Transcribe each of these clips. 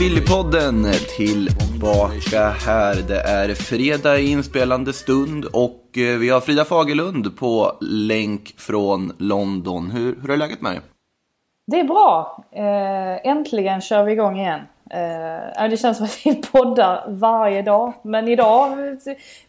Sillypodden tillbaka här. Det är fredag i inspelande stund och eh, vi har Frida Fagerlund på länk från London. Hur, hur är läget med dig? Det är bra. Eh, äntligen kör vi igång igen. Eh, det känns som att vi poddar varje dag. Men idag,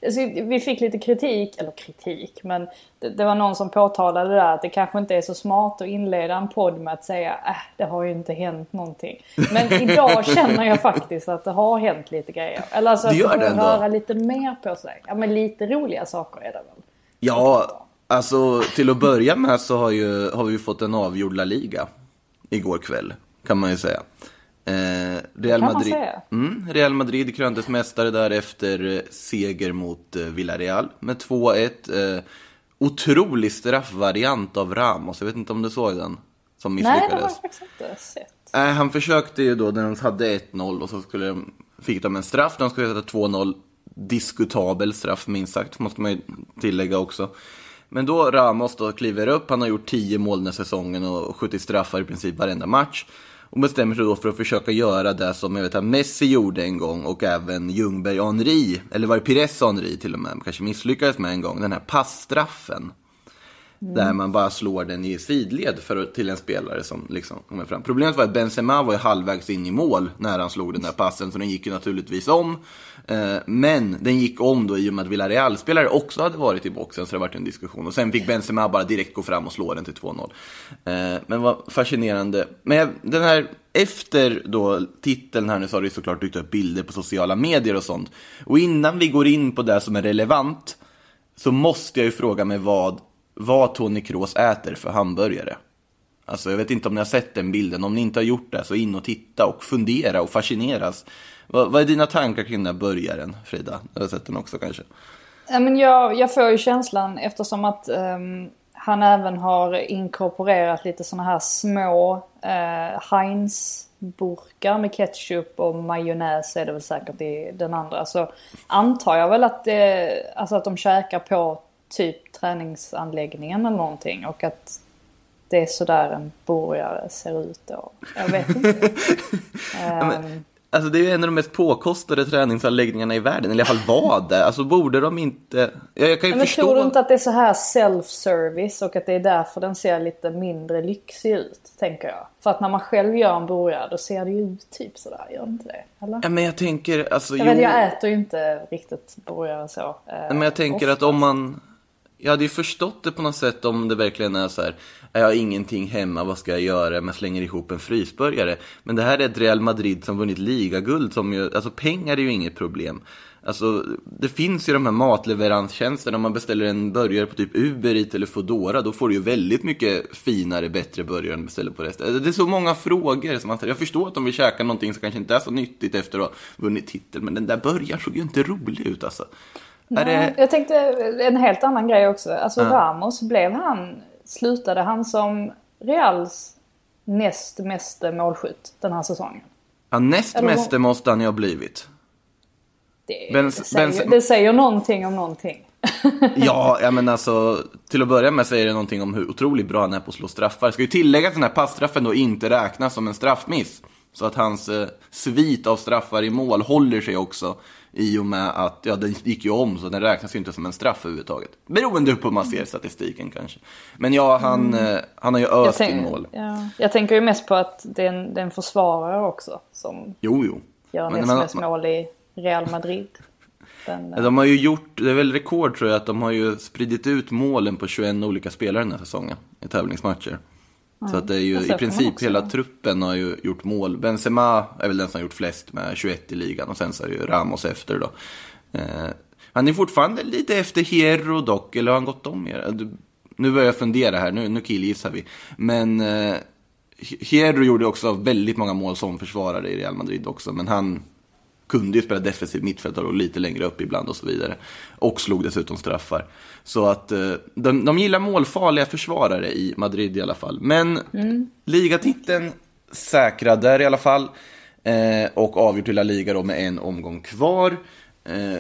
alltså, vi fick lite kritik, eller kritik, men det, det var någon som påtalade det där att det kanske inte är så smart att inleda en podd med att säga äh, det har ju inte hänt någonting. Men idag känner jag faktiskt att det har hänt lite grejer. Eller alltså att Det börjar röra lite mer på sig. Ja men lite roliga saker är det väl. Ja, alltså till att börja med så har, ju, har vi fått en avgjord La Liga igår kväll, kan man ju säga. Eh, Real, Madrid. Mm, Real Madrid kröntes mästare där efter eh, seger mot eh, Villarreal med 2-1. Eh, otrolig straffvariant av Ramos, jag vet inte om du såg den? Som Nej det har misslyckades. jag faktiskt inte sett. Nej, han försökte ju då när de hade 1-0 och så skulle de, fick de en straff. De skulle sätta 2-0. Diskutabel straff minst sagt, måste man ju tillägga också. Men då Ramos då kliver upp, han har gjort 10 mål den här säsongen och skjutit straffar i princip varenda match. Och bestämmer sig då för att försöka göra det som jag vet att Messi gjorde en gång och även Ljungberg och Henri, eller var det Pires och Henri till och med, kanske misslyckades med en gång, den här passstraffen. Mm. Där man bara slår den i sidled för, till en spelare som liksom kommer fram. Problemet var att Benzema var ju halvvägs in i mål när han slog den där passen, så den gick ju naturligtvis om. Eh, men den gick om då i och med att Villarreal-spelare också hade varit i boxen, så det varit en diskussion. Och sen fick Benzema bara direkt gå fram och slå den till 2-0. Eh, men vad fascinerande. Men jag- den här, efter då titeln här nu så har det såklart dykt upp bilder på sociala medier och sånt. Och innan vi går in på det som är relevant så måste jag ju fråga mig vad, vad Tony Kroos äter för hamburgare. Alltså jag vet inte om ni har sett den bilden. Om ni inte har gjort det så in och titta och fundera och fascineras. Vad, vad är dina tankar kring den här burgaren, Frida? Du har sett den också kanske? Ja, men jag, jag får ju känslan eftersom att um, han även har inkorporerat lite sådana här små uh, Heinz-burkar med ketchup och majonnäs är det väl säkert i den andra. Så antar jag väl att, det, alltså att de käkar på typ träningsanläggningen eller någonting och att det är sådär en burgare ser ut då. Jag vet inte. Ehm, Alltså det är ju en av de mest påkostade träningsanläggningarna i världen, eller i alla fall var det. Alltså borde de inte... Ja, jag kan ju Men förstå... tror du inte att det är så här self-service och att det är därför den ser lite mindre lyxig ut, tänker jag? För att när man själv gör en burgare då ser det ju ut typ sådär, gör inte det? Eller? Ja, men jag tänker, alltså... Jag, vet, jag äter ju inte riktigt burgare så. eh, men jag tänker ofta. att om man... Jag hade ju förstått det på något sätt om det verkligen är så här. Jag har ingenting hemma, vad ska jag göra? Men slänger ihop en frysburgare. Men det här är ett Real Madrid som vunnit ligaguld. Som ju, alltså pengar är ju inget problem. Alltså, det finns ju de här matleveranstjänsterna. Om man beställer en burgare på typ Uber Eats eller Foodora. Då får du ju väldigt mycket finare, bättre burgare än beställer på resten. Det är så många frågor som man ställer. Jag förstår att de vill käka någonting som kanske inte är så nyttigt efter att ha vunnit titel. Men den där burgaren såg ju inte rolig ut alltså. Nej, det... Jag tänkte en helt annan grej också. Alltså Ramos, blev han, slutade han som Reals näst meste målskytt den här säsongen? Ja, näst Eller meste måste han ju ha blivit. Det, Ben- det, säger, Ben- det säger någonting om någonting. Ja, ja, men alltså till att börja med säger det någonting om hur otroligt bra han är på att slå straffar. Ska ju tillägga att den här passstraffen då inte räknas som en straffmiss. Så att hans eh, svit av straffar i mål håller sig också i och med att, ja den gick ju om så den räknas ju inte som en straff överhuvudtaget. Beroende på hur man ser statistiken kanske. Men ja, han, eh, han har ju öst in tänk, mål. ja, jag tänker ju mest på att det är en, det är en försvarare också som Jo, jo. gör mest mål i Real Madrid. Den, De har ju gjort, det är väl rekord tror jag, att de har ju spridit ut målen på 21 olika spelare den här säsongen i tävlingsmatcher. Så att det är ju i princip hela truppen har ju gjort mål. Benzema är väl den som har gjort flest med 21 i ligan och sen så är det ju Ramos efter då. Eh, han är fortfarande lite efter Hierro dock, eller har han gått om? Du- Nu börjar jag fundera här, nu, nu killgissar vi. Men eh, Hierro gjorde också väldigt många mål som försvarare i Real Madrid också, men han kunde ju spela defensiv mittfältare och lite längre upp ibland och så vidare. Och slog dessutom straffar. Så att eh, de, de gillar målfarliga försvarare i Madrid i alla fall. Men ligatiteln säkrad där i alla fall. Eh, och avgjort i La Liga då med en omgång kvar. Eh,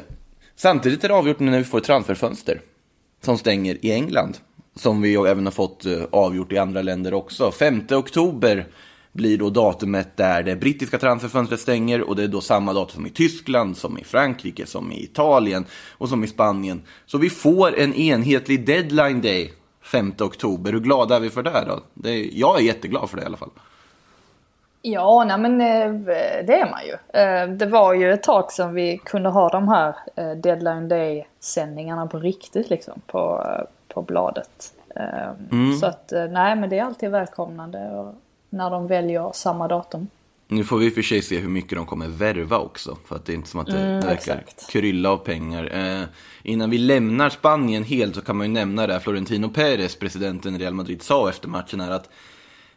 samtidigt är det avgjort nu när vi får ett transferfönster som stänger i England. Som vi även har fått eh, avgjort i andra länder också. 5 oktober blir då datumet där det brittiska transferfönstret stänger och det är då samma datum som i Tyskland, som i Frankrike, som i Italien och som i Spanien. Så vi får en enhetlig deadline day 5 oktober. Hur glada är vi för det då? Det är, jag är jätteglad för det i alla fall. Ja, nej men eh, det är man ju. Eh, Det var ju ett tag som vi kunde ha de här eh, deadline day sändningarna på riktigt liksom på, på bladet. Eh, Så att nej men det är alltid välkomnande när de väljer samma datum. Nu får vi i för sig se hur mycket de kommer värva också. För att det är inte som att det, Mm, verkar exakt. krylla av pengar. Eh, innan vi lämnar Spanien helt så kan man ju nämna det här Florentino Pérez, presidenten i Real Madrid, sa efter matchen här att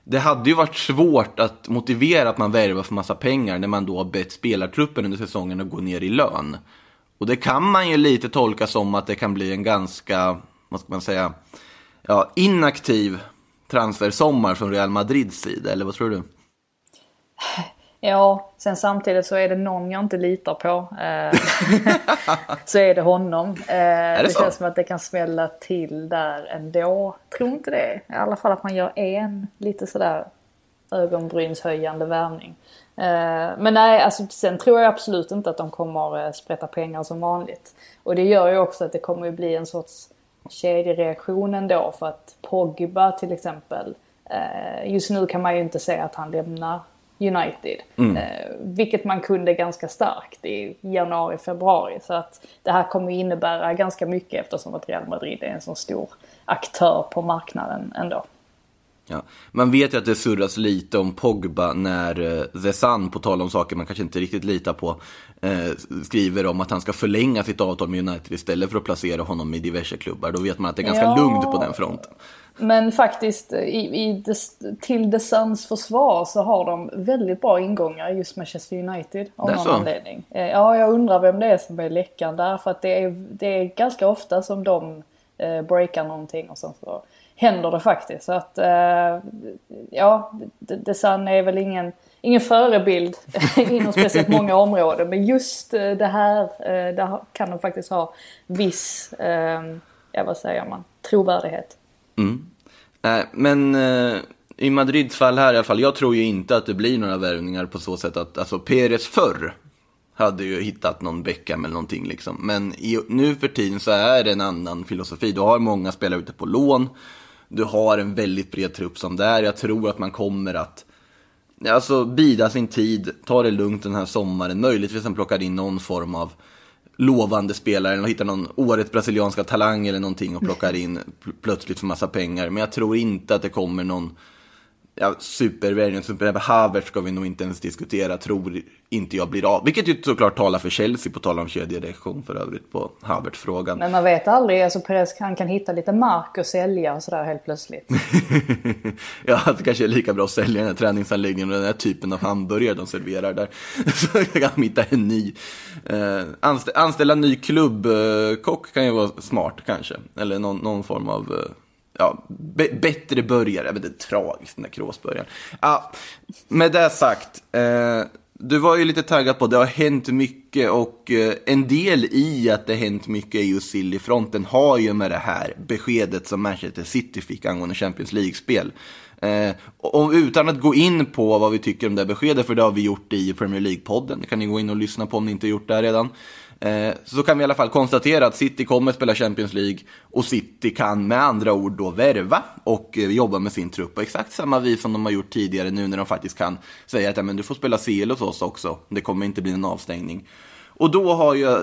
det hade ju varit svårt att motivera att man värvar för massa pengar när man då har bett spelartruppen under säsongen att gå ner i lön. Och det kan man ju lite tolka som att det kan bli en ganska, vad ska man säga, ja, inaktiv transfersommar från Real Matrids sida, eller vad tror du? Ja, sen samtidigt så är det någon jag inte litar på. Eh, så är det honom. Eh, det det så? känns som att det kan smälla till där ändå. Tror inte det. I alla fall att man gör en lite sådär ögonbrynshöjande värvning. Eh, men nej, alltså, sen tror jag absolut inte att de kommer sprätta pengar som vanligt. Och det gör ju också att det kommer att bli en sorts kedjereaktion ändå för att Pogba till exempel, eh, just nu kan man ju inte säga att han lämnar United. Eh, vilket man kunde ganska starkt i januari, februari. Så att det här kommer innebära ganska mycket eftersom att Real Madrid är en så stor aktör på marknaden ändå. Ja. Man vet ju att det surras lite om Pogba när eh, The Sun, på tal om saker man kanske inte riktigt litar på, eh, skriver om att han ska förlänga sitt avtal med United istället för att placera honom i diverse klubbar. Då vet man att det är ganska Ja. lugnt på den fronten. Men faktiskt i, i des, till The Suns försvar så har de väldigt bra ingångar just Manchester United av någon så? anledning. Eh, Ja, jag undrar vem det är som är läckan där. För att det är, det är ganska ofta som de eh, breakar någonting och sen så händer det faktiskt. Så att eh, ja, Sun är väl ingen, ingen förebild inom speciellt många områden. Men just eh, det här, eh, där kan de faktiskt ha viss, eh, ja vad säger man, trovärdighet. Nej, men eh, i Madrids fall här i alla fall, jag tror ju inte att det blir några värvningar på så sätt att, alltså Perez förr hade ju hittat någon Beckham eller någonting liksom. Men i, nu för tiden så är det en annan filosofi. Du har många spelare ute på lån. Du har en väldigt bred trupp som det är. Jag tror att man kommer att Alltså bida sin tid, ta det lugnt den här sommaren. Möjligtvis man plockar in någon form av lovande spelare eller hittar någon årets brasilianska talang eller någonting och plockar in pl- plötsligt för massa pengar. Men jag tror inte att det kommer någon ja, supervärvning. Super Havertz ska vi nog inte ens diskutera, tror inte jag blir av. Vilket ju såklart talar för Chelsea, på tal om kedjereaktion för övrigt på Havertz-frågan. Men man vet aldrig, alltså Perez han kan hitta lite mark och sälja och sådär helt plötsligt. ja, det kanske är lika bra att sälja den här träningsanläggningen och den här typen av hamburgare de serverar där. Så kan de hitta en ny. Eh, anstä- anställa en ny klubbkock kan ju vara smart kanske. Eller någon, någon form av eh, ja, bättre burgare. Men det är tragiskt den där kråsburgaren. Ja, med det sagt. Eh, du var ju lite taggad på det har hänt mycket och eh, en del i att det hänt mycket i just Sillyfronten har ju med det här beskedet som Manchester City fick angående Champions League-spel. Eh, och utan att gå in på vad vi tycker om det här beskedet, för det har vi gjort i Premier League-podden, det kan ni gå in och lyssna på om ni inte gjort det här redan. Eh, så kan vi i alla fall konstatera att City kommer spela Champions League och City kan med andra ord då värva och eh, jobba med sin trupp på exakt samma vis som de har gjort tidigare nu när de faktiskt kan säga att ja, men du får spela CL hos oss också. Det kommer inte bli en avstängning. Och då har ju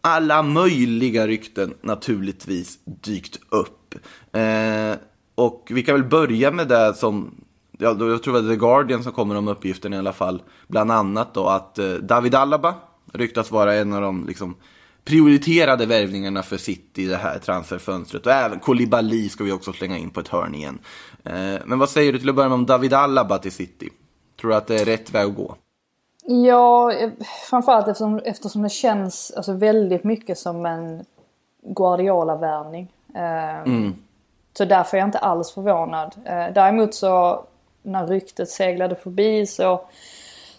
alla möjliga rykten naturligtvis dykt upp. Eh, och vi kan väl börja med det som, ja, jag tror det var The Guardian som kommer om uppgiften i alla fall. Bland annat då att eh, David Alaba ryktas vara en av de liksom, prioriterade värvningarna för City i det här transferfönstret. Och även Koulibaly ska vi också slänga in på ett hörn igen. Eh, men vad säger du till att börja med om David Alaba till City? Tror du att det är rätt väg att gå? Ja, eh, framförallt eftersom, eftersom det känns alltså, väldigt mycket som en Guardiola-värvning. Eh, Så därför är jag inte alls förvånad. Däremot så när ryktet seglade förbi så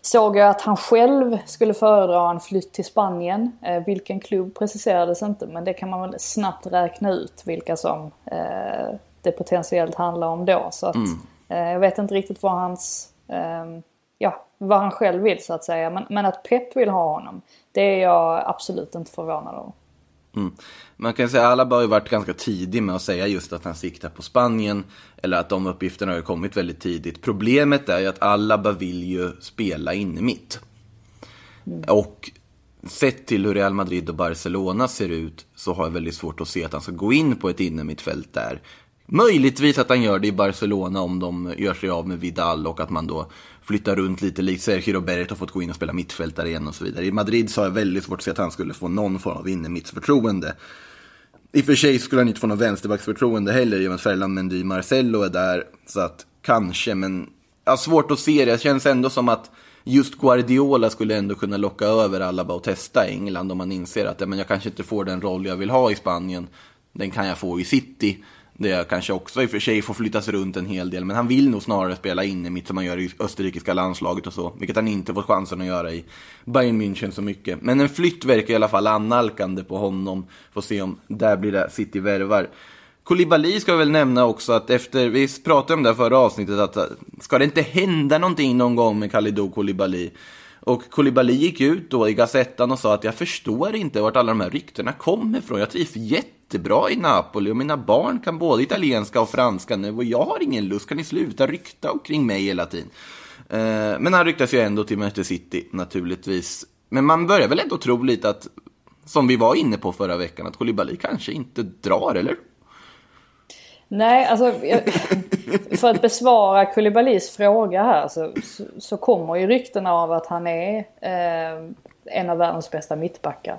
såg jag att han själv skulle föredra en flytt till Spanien. Eh, vilken klubb preciserades inte men det kan man väl snabbt räkna ut vilka som eh, det potentiellt handlar om då. Så att, eh, jag vet inte riktigt vad hans, eh, ja, vad han själv vill så att säga. Men, men att Pep vill ha honom, det är jag absolut inte förvånad över. Man kan säga att Alaba har ju varit ganska tidig med att säga just att han siktar på Spanien. Eller att de uppgifterna har ju kommit väldigt tidigt. Problemet är ju att Alaba vill ju spela inne mitt. Och sett till hur Real Madrid och Barcelona ser ut så har jag väldigt svårt att se att han ska gå in på ett innermittfält där. Möjligtvis att han gör det i Barcelona om de gör sig av med Vidal och att man då flytta runt lite likt Sergio Roberto har fått gå in och spela mittfältare igen och så vidare. I Madrid så har jag väldigt svårt att se att han skulle få någon form av innermittsförtroende. I och för sig skulle han inte få någon vänsterbacksförtroende heller i och med att Ferland Mendy Marcello är där. Så att kanske, men jag har svårt att se det. Det känns ändå som att just Guardiola skulle ändå kunna locka över Alaba och testa England om man inser att ja, men jag kanske inte får den roll jag vill ha i Spanien. Den kan jag få i City. Det kanske också i och för sig får flyttas runt en hel del. Men han vill nog snarare spela inne mitt som han gör i österrikiska landslaget och så. Vilket han inte fått chansen att göra i Bayern München så mycket. Men en flytt verkar i alla fall annalkande på honom. Får se om där blir det City värvar. Kolibali ska vi väl nämna också att efter, vi pratade om det här förra avsnittet, att eh, ska det inte hända någonting någon gång med Kalidou Kolibali? Och Koulibaly gick ut då i Gazettan och sa att jag förstår inte vart alla de här ryktena kommer ifrån. Jag trivs jättebra i Napoli och mina barn kan både italienska och franska nu och jag har ingen lust. Kan ni sluta rykta omkring mig hela tiden? Eh, men han ryktas ju ändå till Manchester City naturligtvis. Men man börjar väl ändå tro lite att, som vi var inne på förra veckan, att Koulibaly kanske inte drar, eller? Nej, alltså jag, för att besvara Koulibalys fråga här så, så, så kommer ju ryktena av att han är eh, en av världens bästa mittbackar.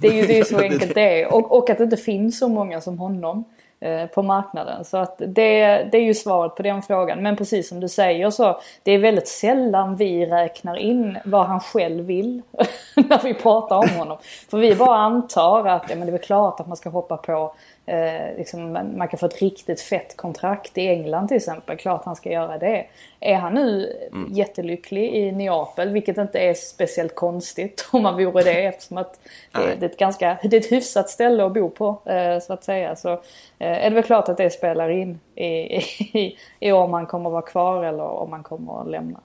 det är ju det är så enkelt det är. Och, och att det inte finns så många som honom eh, på marknaden. Så att det, det är ju svaret på den frågan. Men precis som du säger så det är väldigt sällan vi räknar in vad han själv vill när vi pratar om honom. För vi bara antar att ja, men det är väl klart att man ska hoppa på Eh, liksom, man kan få ett riktigt fett kontrakt i England till exempel. Klart han ska göra det. Är han nu jättelycklig i Neapel, vilket inte är speciellt konstigt om man vore det eftersom att det, det, är ett ganska, det är ett hyfsat ställe att bo på eh, så att säga. Så eh, är det väl klart att det spelar in i, i, i om han kommer vara kvar eller om han kommer att lämna.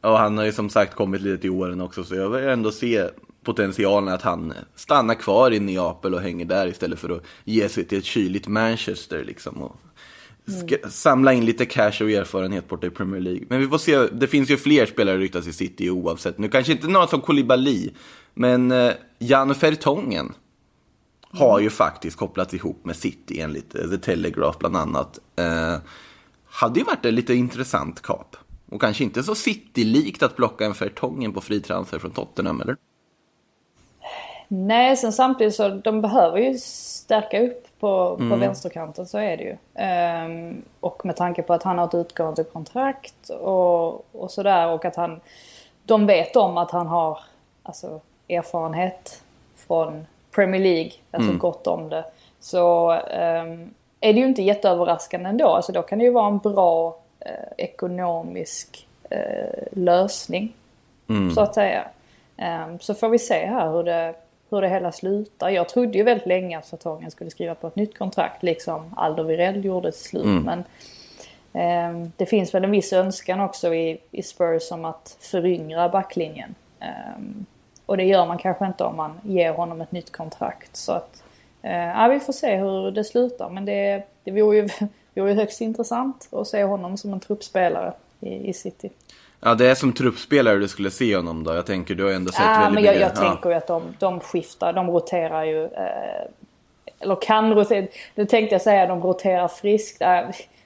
Och han har ju som sagt kommit lite till åren också, så jag vill ändå se potentialen att han stannar kvar i Neapel och hänger där istället för att ge sig till ett kyligt Manchester liksom. Och ska samla in lite cash och erfarenhet borta i Premier League. Men vi får se, det finns ju fler spelare ryktas i City oavsett. Nu kanske inte några som Koulibaly, men eh, Jan Vertongen har ju faktiskt kopplats ihop med City enligt eh, The Telegraph bland annat. Eh, hade ju varit en lite intressant kap. Och kanske inte så City-likt att plocka en Vertongen på fri transfer från Tottenham, eller? Nej, sen samtidigt så de behöver ju stärka upp på, på vänsterkanten, så är det ju. Ehm, och med tanke på att han har ett utgående kontrakt och, och sådär och att han... De vet om att han har alltså, erfarenhet från Premier League, alltså gott om det. Så ehm, är det ju inte jätteöverraskande ändå. Alltså då kan det ju vara en bra eh, ekonomisk eh, lösning, så att säga. Ehm, så får vi se här hur det, hur det hela slutar. Jag trodde ju väldigt länge att Vertongen skulle skriva på ett nytt kontrakt, liksom Alderweireld gjorde till slut. Men ehm, det finns väl en viss önskan också i, i Spurs om att föryngra backlinjen. Ehm, och det gör man kanske inte om man ger honom ett nytt kontrakt. Så att, eh, ja, vi får se hur det slutar. Men det, det vore ju, vore ju högst intressant att se honom som en truppspelare i, i City. Ja, det är som truppspelare du skulle se honom då. Jag tänker, du har ju ändå sett Ja, väldigt men jag, mycket. jag ja. tänker ju att de, de skiftar, de roterar ju. Eh, eller kan rotera. Nu tänkte jag säga att de roterar friskt. Eh,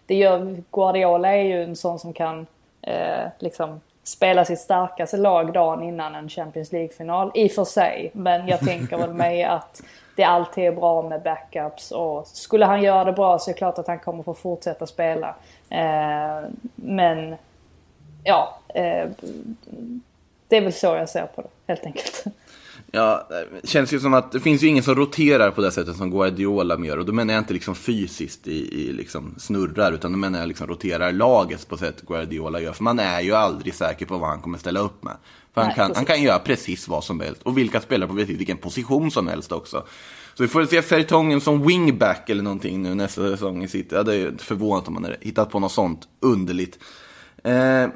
det gör, Guardiola är ju en sån som kan eh, liksom spela sitt starkaste lag dagen innan en Champions League-final. I och för sig. Men jag tänker väl mig att det alltid är bra med backups. Och skulle han göra det bra så är det klart att han kommer få fortsätta spela. Eh, men ja, eh, det är väl så jag ser på det helt enkelt. Ja, det känns ju som att det finns ju ingen som roterar på det sättet som Guardiola gör. Och då menar jag inte liksom fysiskt i, i liksom snurrar, utan då menar jag liksom roterar laget på sätt Guardiola gör. För man är ju aldrig säker på vad han kommer ställa upp med. För han, Nej, kan, precis. han kan göra precis vad som helst. Och vilka spelare på precis vilken position som helst också. Så vi får se Fertongen som wingback eller någonting nu nästa säsong i City. Ja, det är ju förvånat om man hade hittat på något sånt underligt. Eh,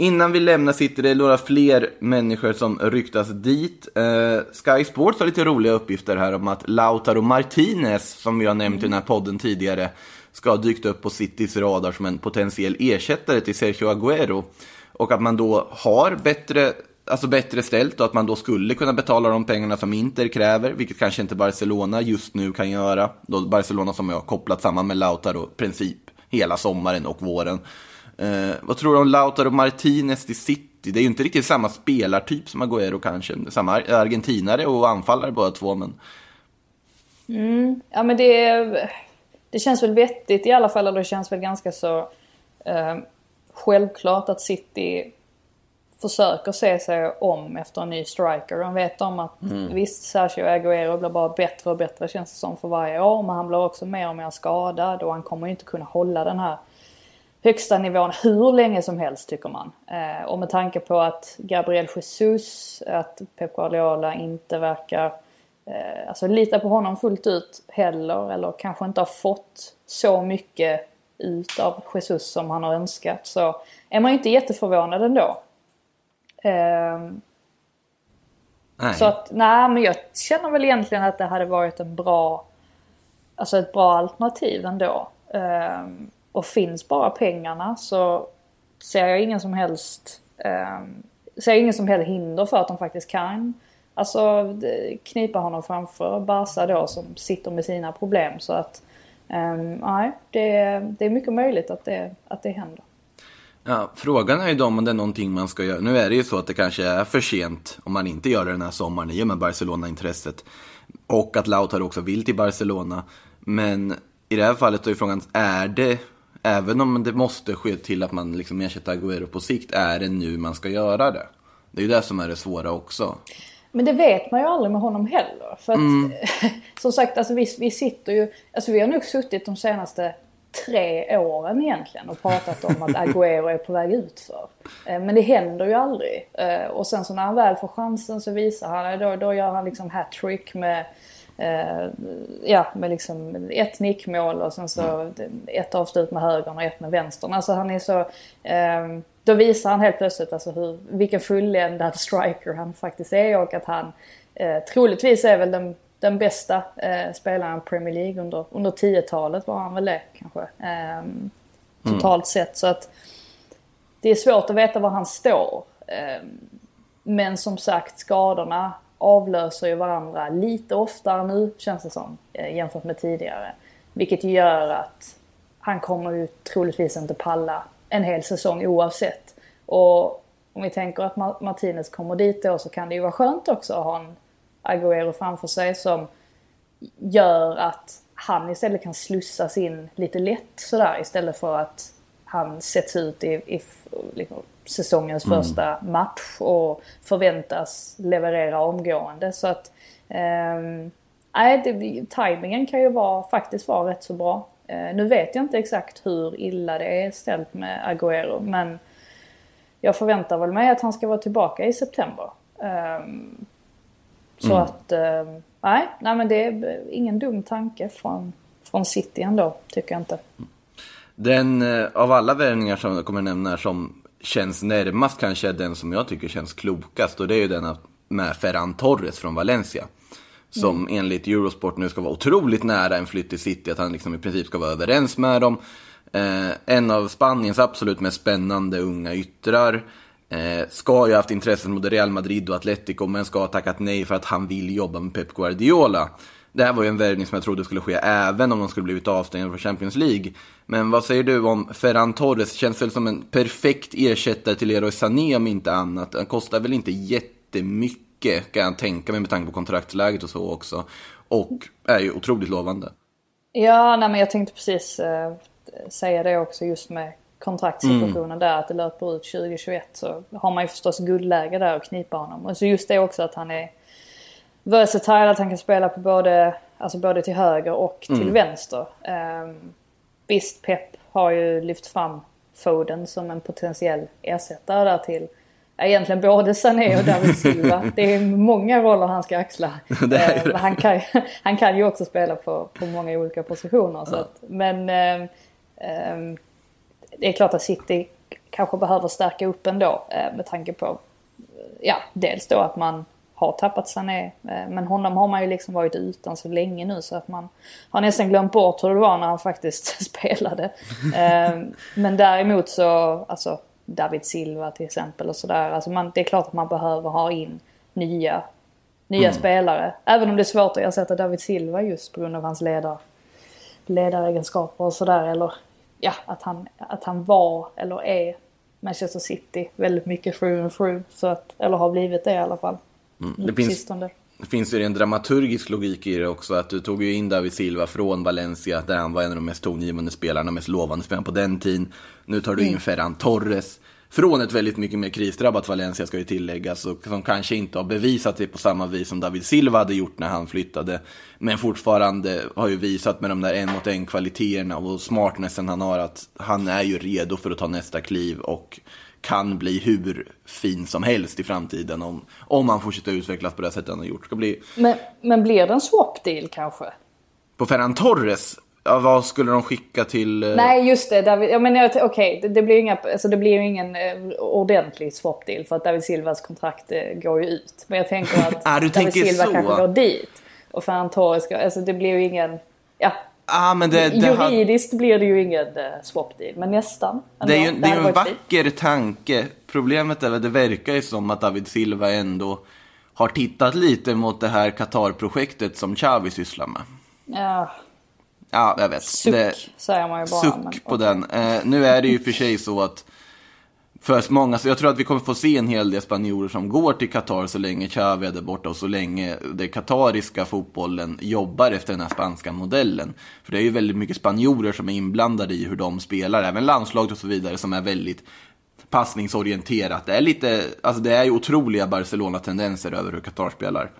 innan vi lämnar sitter det några fler människor som ryktas dit. Eh, Sky Sports har lite roliga uppgifter här om att Lautaro Martinez, som vi har nämnt i den här podden tidigare, ska ha dykt upp på Citys radar som en potentiell ersättare till Sergio Agüero. Och att man då har bättre, alltså bättre ställt och att man då skulle kunna betala de pengarna som Inter kräver, vilket kanske inte Barcelona just nu kan göra. Då Barcelona som jag har kopplat samman med Lautaro i princip hela sommaren och våren. Eh, vad tror du om Lautaro Martinez till City? Det är ju inte riktigt samma spelartyp som Agüero kanske. Samma argentinare och anfallare båda två, men Ja men det, det känns väl vettigt i alla fall, eller det känns väl ganska så eh, självklart att City försöker se sig om efter en ny striker. De vet om att visst, Sergio Agüero blir bara bättre och bättre känns det som för varje år. Men han blir också mer och mer skadad och han kommer ju inte kunna hålla den här högsta nivån hur länge som helst tycker man. Eh, och med tanke på att Gabriel Jesus, att Pep Guardiola inte verkar eh, alltså lita på honom fullt ut heller eller kanske inte har fått så mycket ut av Jesus som han har önskat så är man ju inte jätteförvånad ändå. Eh, nej. så att, nej men jag känner väl egentligen att det hade varit en bra, alltså ett bra alternativ ändå. Ehm, och finns bara pengarna så ser jag ingen som helst, eh, ser jag ingen som helst hinder för att de faktiskt kan alltså knipa honom framför Barca då som sitter med sina problem. Så att nej, nej, det, det är mycket möjligt att det, att det händer. Ja, frågan är ju då om det är någonting man ska göra. Nu är det ju så att det kanske är för sent om man inte gör det den här sommaren i och med Barcelona-intresset. Och att Lautaro också vill till Barcelona. Men i det här fallet är ju frågan, är det, även om det måste ske till att man liksom ersätter Agüero på sikt, är det nu man ska göra det? Det är ju det som är det svåra också. Men det vet man ju aldrig med honom heller. För att som sagt, alltså vi, vi sitter ju, alltså vi har nog suttit de senaste tre åren egentligen och pratat om att Agüero är på väg utför. Eh, Men det händer ju aldrig. Eh, Och sen så när han väl får chansen så visar han, då, då gör han liksom hattrick med eh, Ja, med liksom ett nickmål och sen så ett avslut med högern och ett med vänstern. Alltså han är så... Eh, då visar han helt plötsligt alltså hur, vilken fulländad striker han faktiskt är och att han eh, troligtvis är väl den, den bästa eh, spelaren i Premier League under, under 10-talet var han väl det kanske. Eh, totalt sett så att det är svårt att veta var han står. Eh, men som sagt skadorna avlöser ju varandra lite oftare nu känns det som eh, jämfört med tidigare. Vilket gör att han kommer ju troligtvis inte palla en hel säsong oavsett. Och om vi tänker att Martinez kommer dit då så kan det ju vara skönt också att ha en Agüero framför sig som gör att han istället kan slussas in lite lätt sådär istället för att han sätts ut i, i liksom, säsongens första match och förväntas leverera omgående. Så att ehm, nej, det, tajmingen kan ju vara, faktiskt vara rätt så bra. Eh, nu vet jag inte exakt hur illa det är ställt med Agüero men jag förväntar väl mig att han ska vara tillbaka i september. Ehm, så att, ehm, nej, nej men det är ingen dum tanke från, från City ändå, tycker jag inte. Den eh, av alla värvningar som jag kommer nämna som känns närmast kanske är den som jag tycker känns klokast och det är ju den med Ferran Torres från Valencia. Som enligt Eurosport nu ska vara otroligt nära en flytt till City, att han liksom i princip ska vara överens med dem. Eh, en av Spaniens absolut mest spännande unga yttrar. Eh, ska ju ha haft intressen mot Real Madrid och Atletico, men ska ha tackat nej för att han vill jobba med Pep Guardiola. Det här var ju en värvning som jag trodde skulle ske även om de skulle blivit avstängda från Champions League. Men vad säger du om Ferran Torres? Känns väl som en perfekt ersättare till Leroy Sané om inte annat. Han kostar väl inte jättemycket kan jag tänka mig med tanke på kontraktsläget och så också. Och är ju otroligt lovande. Ja, nej men jag tänkte precis eh, säga det också just med kontraktssituationen där att det löper ut 2021 så har man ju förstås guldläge där att knipa honom. Och så just det också att han är versatile, att han kan spela på både, alltså både till höger och till vänster. Um, visst, Pep har ju lyft fram Foden som en potentiell ersättare där till ja, egentligen både Sané och David Silva. Det är många roller han ska axla. Eh, han, kan, han kan ju också spela på, på många olika positioner. Så att, men eh, eh, det är klart att City kanske behöver stärka upp ändå eh, med tanke på ja, dels då att man har tappat Sané. eh, Men honom har man ju liksom varit utan så länge nu så att man har nästan glömt bort hur det var när han faktiskt spelade. Eh, Men däremot så, alltså David Silva till exempel och sådär. Alltså man, det är klart att man behöver ha in nya, nya spelare. Även om det är svårt att ersätta David Silva just på grund av hans ledar, ledaregenskaper och sådär. Eller ja, att han, att han var eller är Manchester City väldigt mycket through and through. Så att, eller har blivit det i alla fall. Det på finns- sistone. Det finns ju en dramaturgisk logik i det också, att du tog ju in David Silva från Valencia, där han var en av de mest tongivande spelarna, mest lovande spelarna på den tiden. Nu tar du in Ferran Torres, från ett väldigt mycket mer krisdrabbat Valencia ska ju tilläggas, och som kanske inte har bevisat det på samma vis som David Silva hade gjort när han flyttade, men fortfarande har ju visat med de där en mot en kvaliteterna och smartnessen han har, att han är ju redo för att ta nästa kliv och kan bli hur fin som helst i framtiden om, om han fortsätter utvecklas på det sättet han har gjort. Ska bli Men, men blir det en swap deal kanske? på Ferran Torres, ja, vad skulle de skicka till... eh, Nej just det, David, jag menar okej det, det blir ju inga, alltså det blir ju ingen eh, ordentlig swap deal för att David Silvas kontrakt eh, går ju ut. Men jag tänker att Ah, David Silva så. kanske går dit. Och Ferran Torres alltså det blir ju ingen, ja. Ah, men det, det, har, Juridiskt blir det ju ingen eh, swap deal, men nästan. det är ju, det är ju en varit fint. vacker tanke. Problemet är väl, det verkar ju som att David Silva ändå har tittat lite mot det här Qatar-projektet som Xavi sysslar med. Ja, Ja, jag vet. suck Det- säger man ju bara. Suck men, på okej. den. Eh, nu är det ju för sig så att för många, så jag tror att vi kommer få se en hel del spanjorer som går till Qatar så länge Xavi är där borta och så länge den katariska fotbollen jobbar efter den här spanska modellen. För det är ju väldigt mycket spanjorer som är inblandade i hur de spelar, även landslaget och så vidare som är väldigt passningsorienterat. Det är lite, alltså det är ju otroliga Barcelona-tendenser över hur Qatar spelar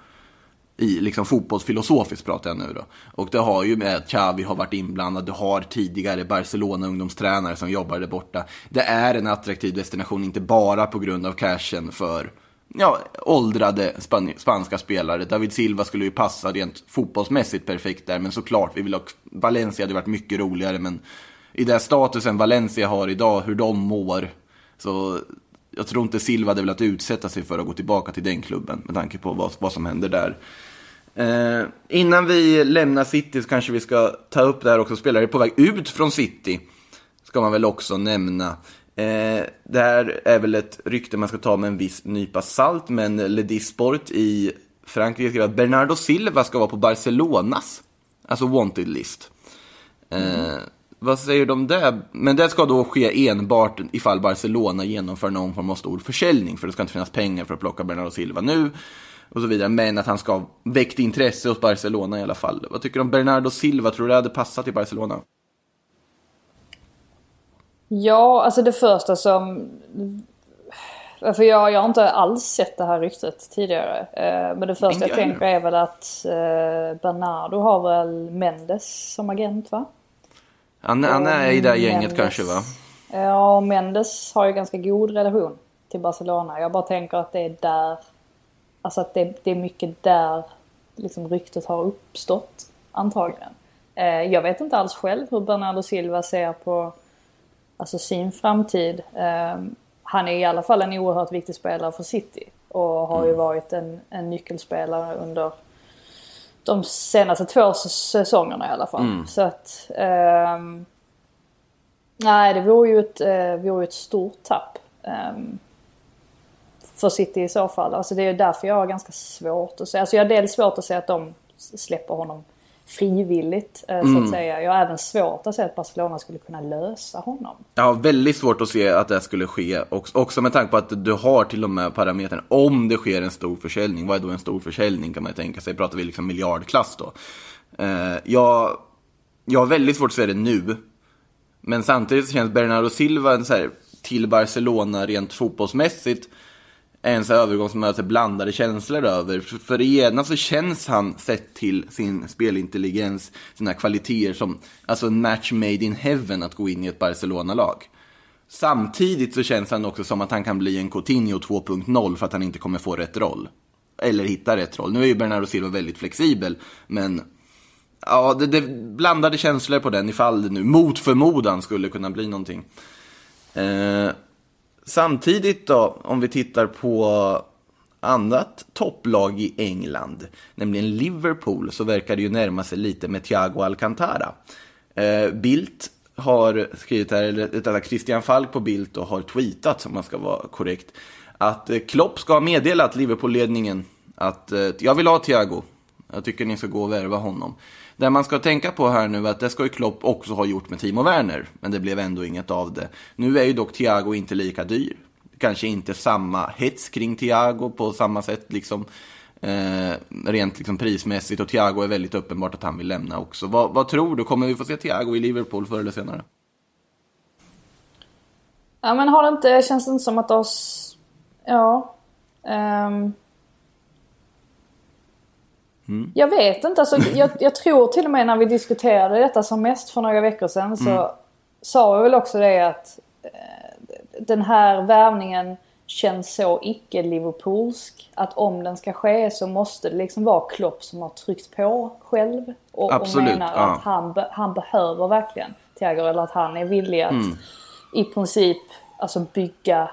i liksom fotbollsfilosofiskt pratar jag nu då. Och det har ju med att Xavi har varit inblandad, du har tidigare Barcelona ungdomstränare som jobbar där borta. Det är en attraktiv destination, inte bara på grund av cashen för ja, åldrade span spanska spelare. David Silva skulle ju passa rent fotbollsmässigt perfekt där, men såklart, vi vill ha, Valencia hade varit mycket roligare, men i den statusen Valencia har idag, hur de mår, så jag tror inte Silva hade velat utsätta sig för att gå tillbaka till den klubben med tanke på vad, vad som händer där. Eh, innan vi lämnar City så kanske vi ska ta upp det här också. Spelare på väg ut från City. Ska man väl också nämna. Eh, det här är väl ett rykte man ska ta med en viss nypa salt. Men Le Sport i Frankrike skriver att Bernardo Silva ska vara på Barcelonas. Alltså wanted-list. Eh, vad säger de det? Men det ska då ske enbart ifall Barcelona genomför någon form av stor försäljning. För det ska inte finnas pengar för att plocka Bernardo Silva nu. Och så vidare. Men att han ska ha väckt intresse hos Barcelona i alla fall. Vad tycker du om Bernardo Silva? Tror du det hade passat i Barcelona? Ja, alltså det första som... För jag, jag har inte alls sett det här ryktet tidigare. Eh, Men det första jag tänker är väl att eh, Bernardo har väl Mendes som agent va? Han, han är i det här gänget Mendes- kanske va? Ja, och Mendes har ju ganska god relation till Barcelona. Jag bara tänker att det är där... Alltså att det, det är mycket där liksom ryktet har uppstått antagligen. Eh, Jag vet inte alls själv hur Bernardo Silva ser på alltså sin framtid. Eh, Han är i alla fall en oerhört viktig spelare för City. Och har ju varit en, en nyckelspelare under de senaste två säsongerna i alla fall. Så att... ehm, Nej, det vore ju ett, eh, vore ett stort tapp. ehm, för City i så fall. Alltså det är därför jag har ganska svårt att se. Alltså jag har dels svårt att se att de släpper honom frivilligt eh, så att säga. Jag har även svårt att se att Barcelona skulle kunna lösa honom. Jag har väldigt svårt att se att det skulle ske. Också, också med tanke på att du har till och med parametern. Om det sker en stor försäljning. Vad är då en stor försäljning kan man ju tänka sig. Pratar vi liksom miljardklass då. Eh, jag, jag har väldigt svårt att se det nu. Men samtidigt känns Bernardo Silva en så här, till Barcelona rent fotbollsmässigt en sån här övergång som blandade känslor över. För, det ena så känns han, sett till sin spelintelligens, sina kvaliteter som alltså en match made in heaven att gå in i ett Barcelona-lag. Samtidigt så känns han också som att han kan bli en Coutinho 2.0 för att han inte kommer få rätt roll. Eller hitta rätt roll. Nu är ju Bernardo Silva väldigt flexibel, men ja, det, det blandade känslor på den ifall det nu mot förmodan skulle kunna bli någonting. Eh, samtidigt då, om vi tittar på annat topplag i England, nämligen Liverpool, så verkar det ju närma sig lite med Thiago Alcantara. Eh, Bildt har skrivit här, eller rättare Christian Falk på Bildt och har tweetat, om man ska vara korrekt, att eh, Klopp ska ha meddelat Liverpool-ledningen att eh, jag vill ha Thiago. Jag tycker ni ska gå och värva honom. Det man ska tänka på här nu är att det ska ju Klopp också ha gjort med Timo Werner, men det blev ändå inget av det. Nu är ju dock Thiago inte lika dyr. Kanske inte samma hets kring Thiago på samma sätt liksom. Eh, rent liksom prismässigt och Thiago är väldigt uppenbart att han vill lämna också. Vad, vad tror du? Kommer vi få se Thiago i Liverpool förr eller senare? Ja men har det inte, känns det inte som att oss... Ja. Um, mm. Jag vet inte, alltså, jag, jag, tror till och med när vi diskuterade detta som mest för några veckor sedan så mm. sa vi väl också det att eh, den här värvningen känns så icke-Liverpoolsk. Att om den ska ske så måste det liksom vara Klopp som har tryckt på själv. Och, Absolut, och menar ja. att han, han behöver verkligen Thiago eller att han är villig att mm. i princip alltså bygga,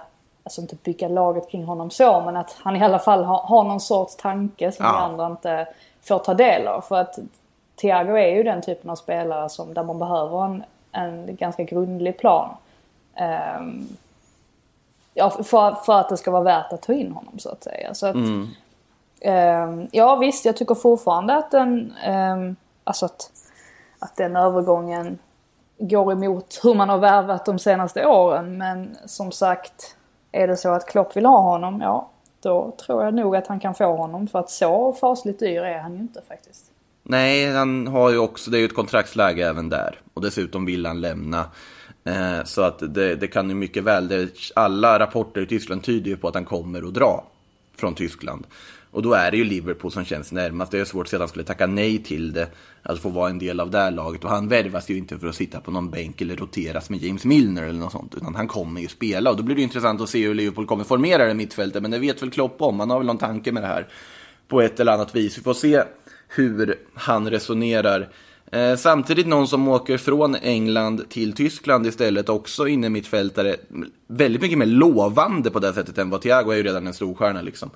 alltså inte bygga laget kring honom så men att han i alla fall har, har någon sorts tanke som ja. vi andra inte får ta del av. För att Thiago är ju den typen av spelare som där man behöver en, en ganska grundlig plan. Um, ja, för, för att det ska vara värt att ta in honom så att säga. Så att, mm. eh, ja visst, jag tycker fortfarande att den, eh, alltså att, att den övergången går emot hur man har värvat de senaste åren. Men som sagt, är det så att Klopp vill ha honom, ja då tror jag nog att han kan få honom. För att så fasligt dyr är han ju inte faktiskt. Nej, han har ju också, det är ju ett kontraktsläge även där. Och dessutom vill han lämna. Eh, så att det, det, kan ju mycket väl, det, alla rapporter i Tyskland tyder ju på att han kommer att dra från Tyskland. Och då är det ju Liverpool som känns närmast. Det är svårt att att han skulle tacka nej till det. att få vara en del av det här laget. Och han värvas ju inte för att sitta på någon bänk eller roteras med James Milner eller något sånt. Utan han kommer ju spela. Och då blir det intressant att se hur Liverpool kommer formera det mittfältet. Men det vet väl Klopp om. Han har väl någon tanke med det här. På ett eller annat vis. Vi får se hur han resonerar. Eh, samtidigt någon som åker från England till Tyskland istället, också inne mittfältare. Väldigt mycket mer lovande på det sättet än vad Thiago är ju redan en storstjärna liksom.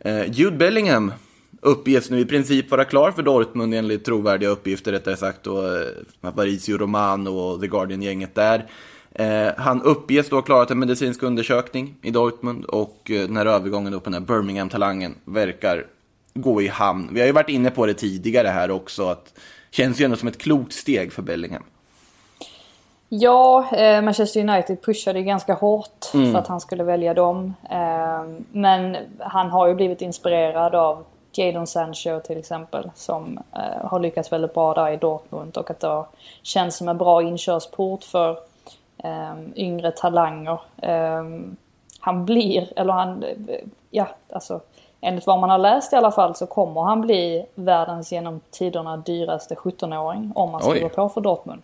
Eh, Jude Bellingham uppges nu i princip vara klar för Dortmund enligt trovärdiga uppgifter rättare sagt. Och eh, Fabrizio Romano och The Guardian-gänget där. Eh, han uppges då ha klarat en medicinsk undersökning i Dortmund och eh, den här övergången då på den här Birmingham-talangen verkar gå i hamn. Vi har ju varit inne på det tidigare här också att Känns ju ändå som ett klokt steg för Bellingham. Ja, eh, Manchester United pushade ganska hårt mm. för att han skulle välja dem. Eh, men han har ju blivit inspirerad av Jadon Sancho till exempel som eh, har lyckats väldigt bra där i Dortmund och att det känns som en bra inkörsport för eh, yngre talanger. Eh, han blir, eller han, ja alltså enligt vad man har läst i alla fall så kommer han bli världens genom tiderna dyraste 17-åring om han skriver på för Dortmund.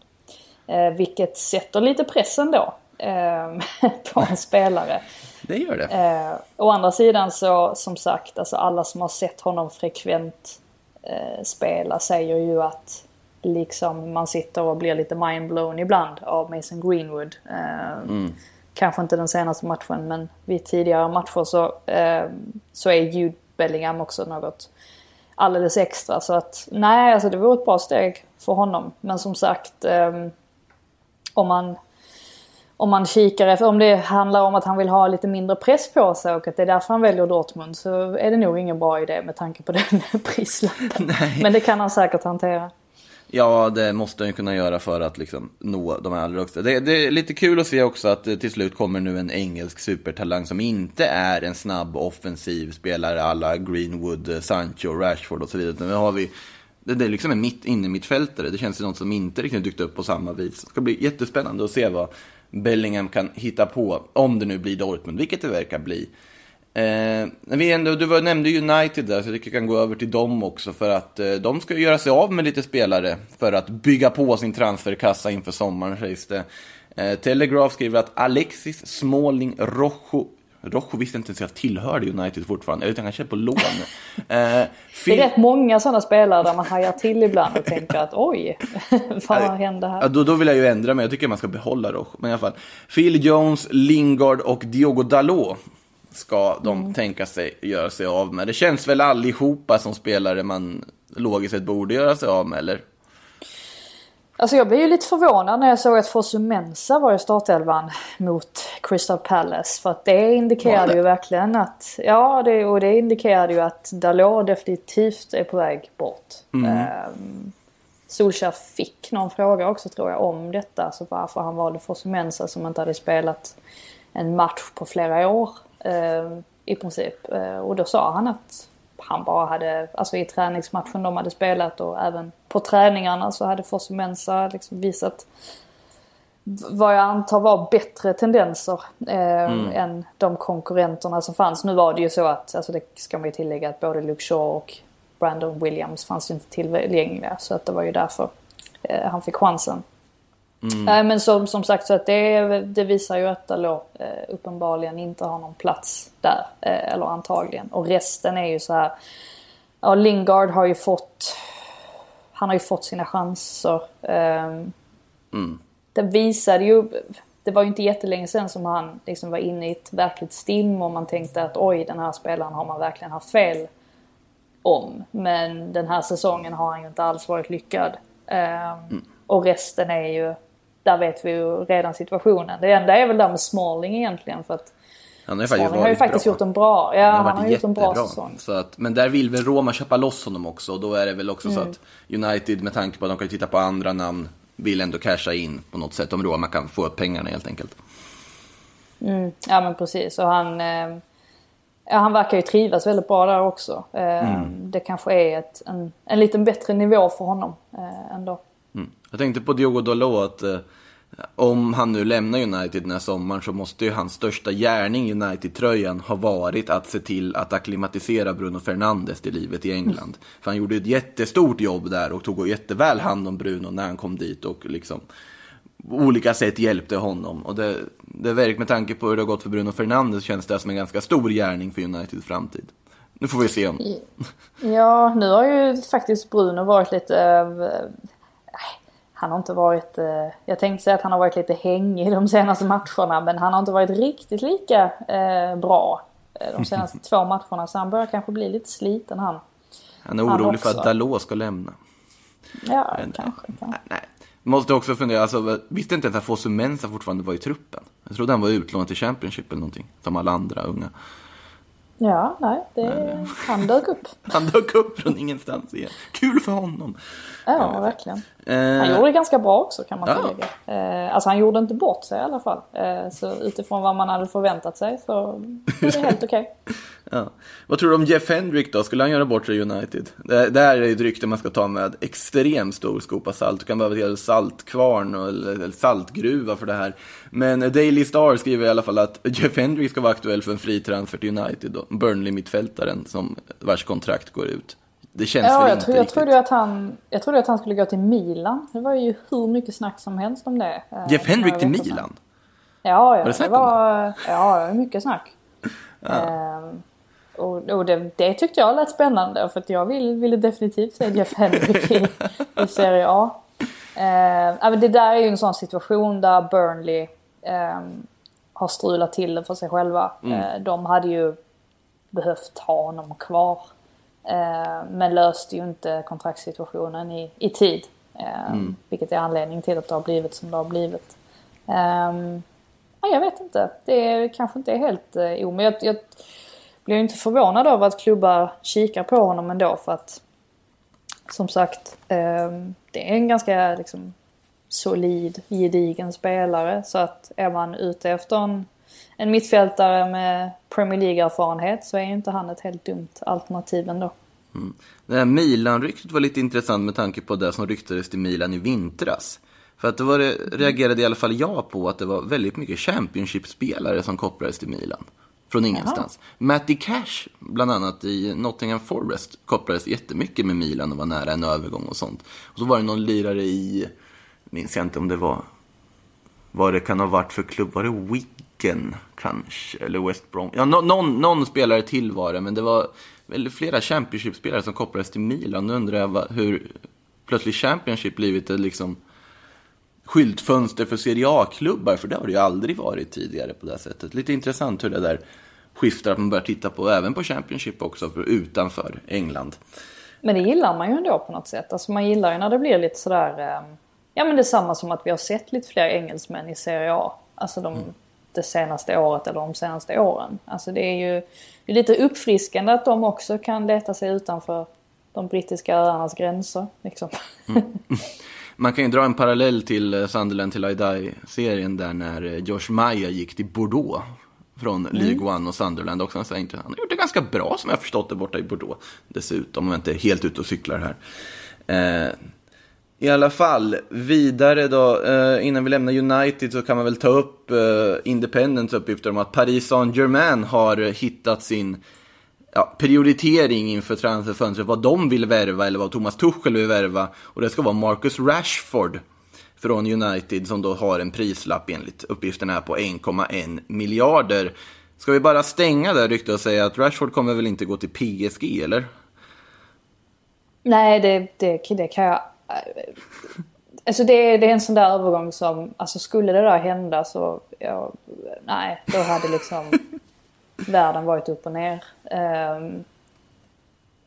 Eh, vilket sätter lite press ändå eh, på en spelare. Det gör det. Eh, å andra sidan så som sagt, alltså alla som har sett honom frekvent eh, spela säger ju att liksom man sitter och blir lite mindblown ibland av Mason Greenwood. Eh, mm kanske inte den senaste matchen men vid tidigare matcher så, eh, så är Jude Bellingham också något alldeles extra. Så att nej, alltså det vore ett bra steg för honom. Men som sagt, eh, om man om man kikar efter, om det handlar om att han vill ha lite mindre press på sig och att det är därför han väljer Dortmund så är det nog ingen bra idé med tanke på den prislappen. Nej. Men det kan han säkert hantera. Ja, det måste han ju kunna göra för att liksom nå de allra högsta. Det, det, är lite kul att se också att det till slut kommer nu en engelsk supertalang som inte är en snabb offensiv spelare alla Greenwood, eh, Sancho, Rashford och så vidare. Nu har vi Det, det är liksom en mitt inne mittfältare. Det känns som något som inte riktigt dykt upp på samma vis. Det ska bli jättespännande att se vad Bellingham kan hitta på. Om det nu blir Dortmund, vilket det verkar bli. Eh, vi ändå, du nämnde United där, så vi kan gå över till dem också. För att eh, de ska göra sig av med lite spelare för att bygga på sin transferkassa inför sommaren, sägs det. Eh, Telegraph skriver att Alexis Smalling Rojo Rojo visste inte ens att jag tillhörde United fortfarande. Jag vet, han kanske är på lån. Eh, Det är rätt många sådana spelare där man hajar till ibland och tänker att oj, vad hände Ja, här? då, då vill jag ju ändra mig. Jag tycker man ska behålla Rojo. Men i alla fall. Phil Jones, Lingard och Diogo Dalot ska de tänka sig göra sig av med. Det känns väl allihopa som spelare man logiskt sett borde göra sig av med, eller? Alltså jag blev ju lite förvånad när jag såg att Fosu Mensa var i startelvan mot Crystal Palace. För att det indikerade det? ju verkligen att, ja det, och det indikerade ju att Dalot definitivt är på väg bort. Mm. Solskjaer fick någon fråga också tror jag om detta. Alltså varför han valde Fosu Mensa som inte hade spelat en match på flera år. Eh, I princip. Eh, och då sa han att han bara hade, alltså i träningsmatchen de hade spelat och även på träningarna så hade Fosu Mensa liksom visat vad jag antar var bättre tendenser eh, än de konkurrenterna som fanns. Nu var det ju så att, alltså det ska man ju tillägga att både Luke Shaw och Brandon Williams fanns ju inte tillgängliga så att det var ju därför eh, han fick chansen. Nej men som, som sagt så att det, det visar ju att Dalot eh, uppenbarligen inte har någon plats där. Eh, eller antagligen. Och resten är ju så här. Ja Lingard har ju fått. Han har ju fått sina chanser. ehm, Det visade ju. Det var ju inte jättelänge sedan som han liksom var inne i ett verkligt stim och man tänkte att oj den här spelaren har man verkligen haft fel om. Men den här säsongen har han ju inte alls varit lyckad. Ehm, Och resten är ju, där vet vi ju redan situationen. Det enda är väl där med Smalling egentligen för att Han har Smalling har ju faktiskt bra. gjort en bra, ja han, varit har gjort en bra säsong. Så att, men där vill väl Roma köpa loss honom också. Och då är det väl också Mm. så att United, med tanke på att de kan titta på andra namn, vill ändå casha in på något sätt. Om Roma kan få upp pengarna helt enkelt. Ja men precis och han, eh, ja, han verkar ju trivas väldigt bra där också. Eh, Mm. Det kanske är ett, en, en lite bättre nivå för honom eh, ändå. Mm. Jag tänkte på Diogo Dalot att eh, om han nu lämnar United den här sommaren så måste ju hans största gärning i United-tröjan ha varit att se till att akklimatisera Bruno Fernandes till livet i England. För han gjorde ett jättestort jobb där och tog jätteväl hand om Bruno när han kom dit och liksom på olika sätt hjälpte honom. Och det, det verkar med tanke på hur det har gått för Bruno Fernandes känns det som en ganska stor gärning för Uniteds framtid. Nu får vi se om... Ja, nu har ju faktiskt Bruno varit lite... han har inte varit... eh, jag tänkte säga att han har varit lite hängig de senaste matcherna men han har inte varit riktigt lika eh, bra eh, de senaste två matcherna så han börjar kanske bli lite sliten han. Han är Han orolig för också. att Dalot ska lämna. Ja, Men, kanske. kanske. Nej, nej. Måste också fundera, alltså, visste inte ens att Fosu Mensa fortfarande var i truppen? Jag trodde han var utlånad till Championship eller någonting, som alla andra unga. Ja, nej, det, han dök upp. Han dök upp från ingenstans igen. Kul för honom! Ja, verkligen. Han Eh, gjorde det ganska bra också kan man Ja. tillägga. Eh, alltså han gjorde inte bort sig i alla fall. Eh, så utifrån vad man hade förväntat sig så var det helt okej. ja. Vad tror du om Jeff Hendrick då? Skulle han göra bort sig i United? Det, det här är ju ett rykte man ska ta med extremt stor skopa salt. Du kan behöva helt saltkvarn och- eller, saltgruva för det här. Men Daily Star skriver i alla fall att Jeff Hendrick ska vara aktuell för en fri transfer till United. Burnley-mittfältaren som vars kontrakt går ut. Det känns Ja, väl jag, inte tror, jag, trodde att han, jag trodde att han skulle gå till Milan. Det var ju hur mycket snack som helst om det. eh, Jeff några till. Milan? Ja, ja. det det om var, ja, det var mycket snack. Ehm, och och det, det tyckte jag lät spännande för att jag vill, ville definitivt se Jeff Hendrick i, i Serie A. Ja, men det där är ju en sån situation där Burnley ehm, har strulat till det för sig själva. Ehm, de hade ju behövt ha honom kvar. Ehm, men löste ju inte kontraktssituationen i, i tid. Ehm, Vilket är anledningen till att det har blivit som det har blivit. Ehm, ja, jag vet inte. Det är, kanske inte är helt eh, omöjligt. Jag, jag blir inte förvånad över att klubbar kikar på honom ändå för att som sagt ehm, det är en ganska liksom, solid, gedigen spelare. Så att är man ute efter en, en mittfältare med Premier League-erfarenhet så är ju inte han ett helt dumt alternativ ändå. Det här Milan-ryktet var lite intressant med tanke på det som ryktades till Milan i vintras. För att det var reagerade i alla fall jag på att det var väldigt mycket Championship-spelare som kopplades till Milan. Från ingenstans. Matty Cash, bland annat i Nottingham Forest, kopplades jättemycket med Milan och var nära en övergång och sånt. Och så var det någon lirare i, minns jag inte om det var, vad det kan ha varit för klubb, var det Wigan kanske? Eller West Brom? Ja, någon, någon spelare till var det, men det var väl flera Championship-spelare som kopplades till Milan. Nu undrar jag vad, hur plötsligt Championship blivit ett liksom skyltfönster för Serie A-klubbar, för det har det ju aldrig varit tidigare på det här sättet. Lite intressant hur det där skiftar, att man börjar titta på även på Championship också, för utanför England. Men det gillar man ju ändå på något sätt. Alltså man gillar ju när det blir lite sådär... Eh, ja men det är samma som att vi har sett lite fler engelsmän i Serie A. Alltså de, det senaste året eller de senaste åren. Alltså det är ju det är lite uppfriskande att de också kan leta sig utanför de brittiska öarnas gränser. Liksom. Man kan ju dra en parallell till eh, Sunderland till I Die-serien där när eh, Josh Maya gick till Bordeaux från League One och Sunderland också. Så inte, han har gjort det ganska bra som jag förstått det borta i Bordeaux. Dessutom, om jag inte är helt ute och cyklar här. Eh, i alla fall, vidare då, eh, innan vi lämnar United så kan man väl ta upp eh, Independents uppgifter om att Paris Saint-Germain har hittat sin ja, prioritering inför transferfönstret, vad de vill värva eller vad Thomas Tuchel vill värva. Och det ska vara Marcus Rashford från United som då har en prislapp enligt uppgifterna här på 1,1 miljarder. Ska vi bara stänga det ryktet och säga att Rashford kommer väl inte gå till PSG, eller? Nej, det, det, det kan jag... Alltså det, det är en sån där övergång som, alltså skulle det där hända så, ja, nej, då hade liksom världen varit upp och ner. Ehm,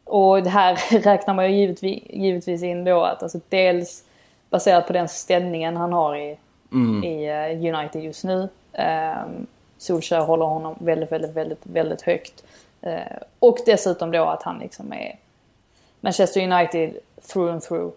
och det här räknar man ju givetvis, givetvis in då att alltså dels baserat på den ställningen han har i, i eh, United just nu. Um, Solskjaer håller honom väldigt, väldigt, väldigt, väldigt högt. Eh, och dessutom då att han liksom är Manchester United through and through.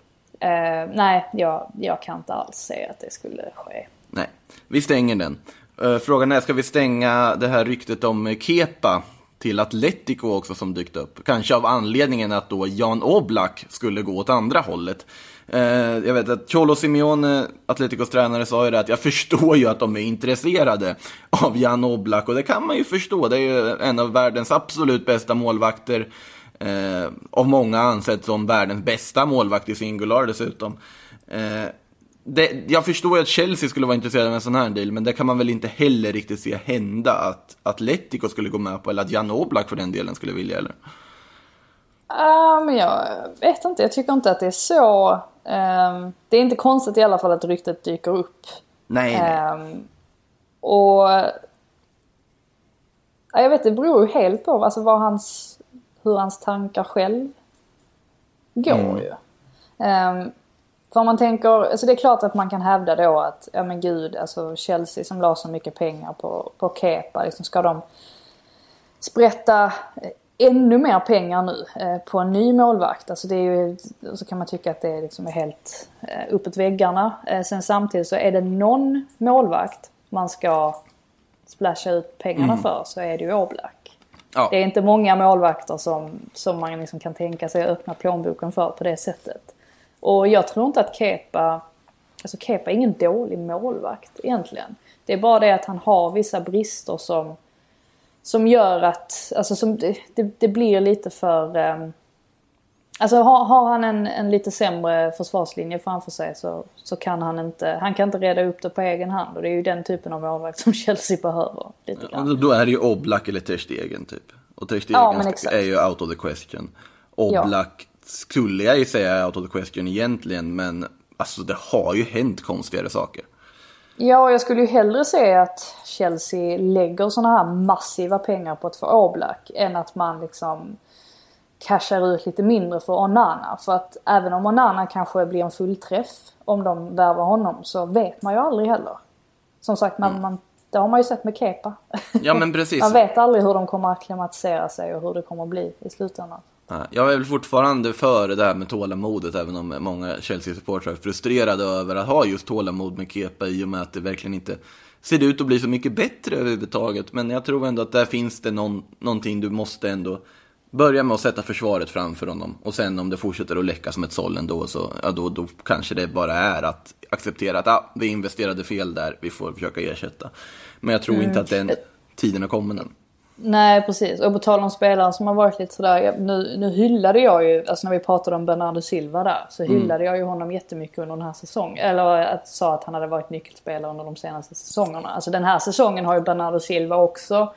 Uh, nej, jag, jag kan inte alls säga att det skulle ske. Nej, vi stänger den. Uh, Frågan är, ska vi stänga det här ryktet om Kepa till Atletico också som dykt upp? Kanske av anledningen att då Jan Oblak skulle gå åt andra hållet. Uh, Jag vet att Cholo Simeone, Atleticos tränare, sa ju det att jag förstår ju att de är intresserade av Jan Oblak och det kan man ju förstå. Det är ju en av världens absolut bästa målvakter. Eh, av många ansett som världens bästa målvakt i singular dessutom. Eh, det, jag förstår ju att Chelsea skulle vara intresserade av en sån här deal, men det kan man väl inte heller riktigt se hända att Atletico skulle gå med på, eller att Jan Oblak för den delen skulle vilja, eller? Ja, men jag vet inte. Jag tycker inte att det är så... ehm, det är inte konstigt i alla fall att ryktet dyker upp. Nej, nej. Ehm, och... Ja, jag vet, det beror ju helt på alltså, vad hans, hur hans tankar själv går ju. Ehm, för om man tänker, alltså det är klart att man kan hävda då att, ja men gud, alltså Chelsea som la så mycket pengar på, på Kepa, liksom ska de sprätta eh, ännu mer pengar nu eh, på en ny målvakt. Alltså det är ju, så kan man tycka att det liksom är helt eh, uppåt väggarna. Eh, sen samtidigt så är det någon målvakt man ska splasha ut pengarna för så är det ju Oblak. Ja. Det är inte många målvakter som, som man liksom kan tänka sig att öppna plånboken för på det sättet. Och jag tror inte att Kepa, alltså Kepa är ingen dålig målvakt egentligen. Det är bara det att han har vissa brister som, som gör att, alltså som, det, det, det blir lite för... ehm, Alltså har, har han en, en lite sämre försvarslinje framför sig så, så kan han inte, han kan inte reda upp det på egen hand. Och det är ju den typen av målvakt som Chelsea behöver. Lite grann. Då- Då är det ju Oblak eller Ter Stegen typ. Och Ter Stegen Ja, är ju out of the question. Oblak skulle jag ju säga är out of the question egentligen, men alltså det har ju hänt konstigare saker. Ja, jag skulle ju hellre se att Chelsea lägger såna här massiva pengar på att få Oblak än att man liksom cashar ut lite mindre för Onana. För att även om Onana kanske blir en fullträff om de värvar honom så vet man ju aldrig heller. Som sagt, man, man, det har man ju sett med Kepa. Ja men precis. man vet aldrig hur de kommer att klimatisera sig och hur det kommer att bli i slutändan. Ja, Jag är väl fortfarande för det här med tålamodet, även om många Chelsea-supportrar är frustrerade över att ha just tålamod med Kepa i och med att det verkligen inte ser ut att bli så mycket bättre överhuvudtaget. Men jag tror ändå att där finns det någon, någonting du måste ändå Börja med att sätta försvaret framför honom och sen om det fortsätter att läcka som ett såll ändå så ja, då, då kanske det bara är att acceptera att ah, vi investerade fel där, vi får försöka ersätta. Men jag tror Mm. inte att den tiden har kommit än. Nej, precis. Och på tal om spelare som har varit lite sådär. Nu, nu hyllade jag ju, alltså när vi pratade om Bernardo Silva där. Så hyllade jag ju honom jättemycket under den här säsongen. Eller att sa att han hade varit nyckelspelare under de senaste säsongerna. Alltså den här säsongen har ju Bernardo Silva också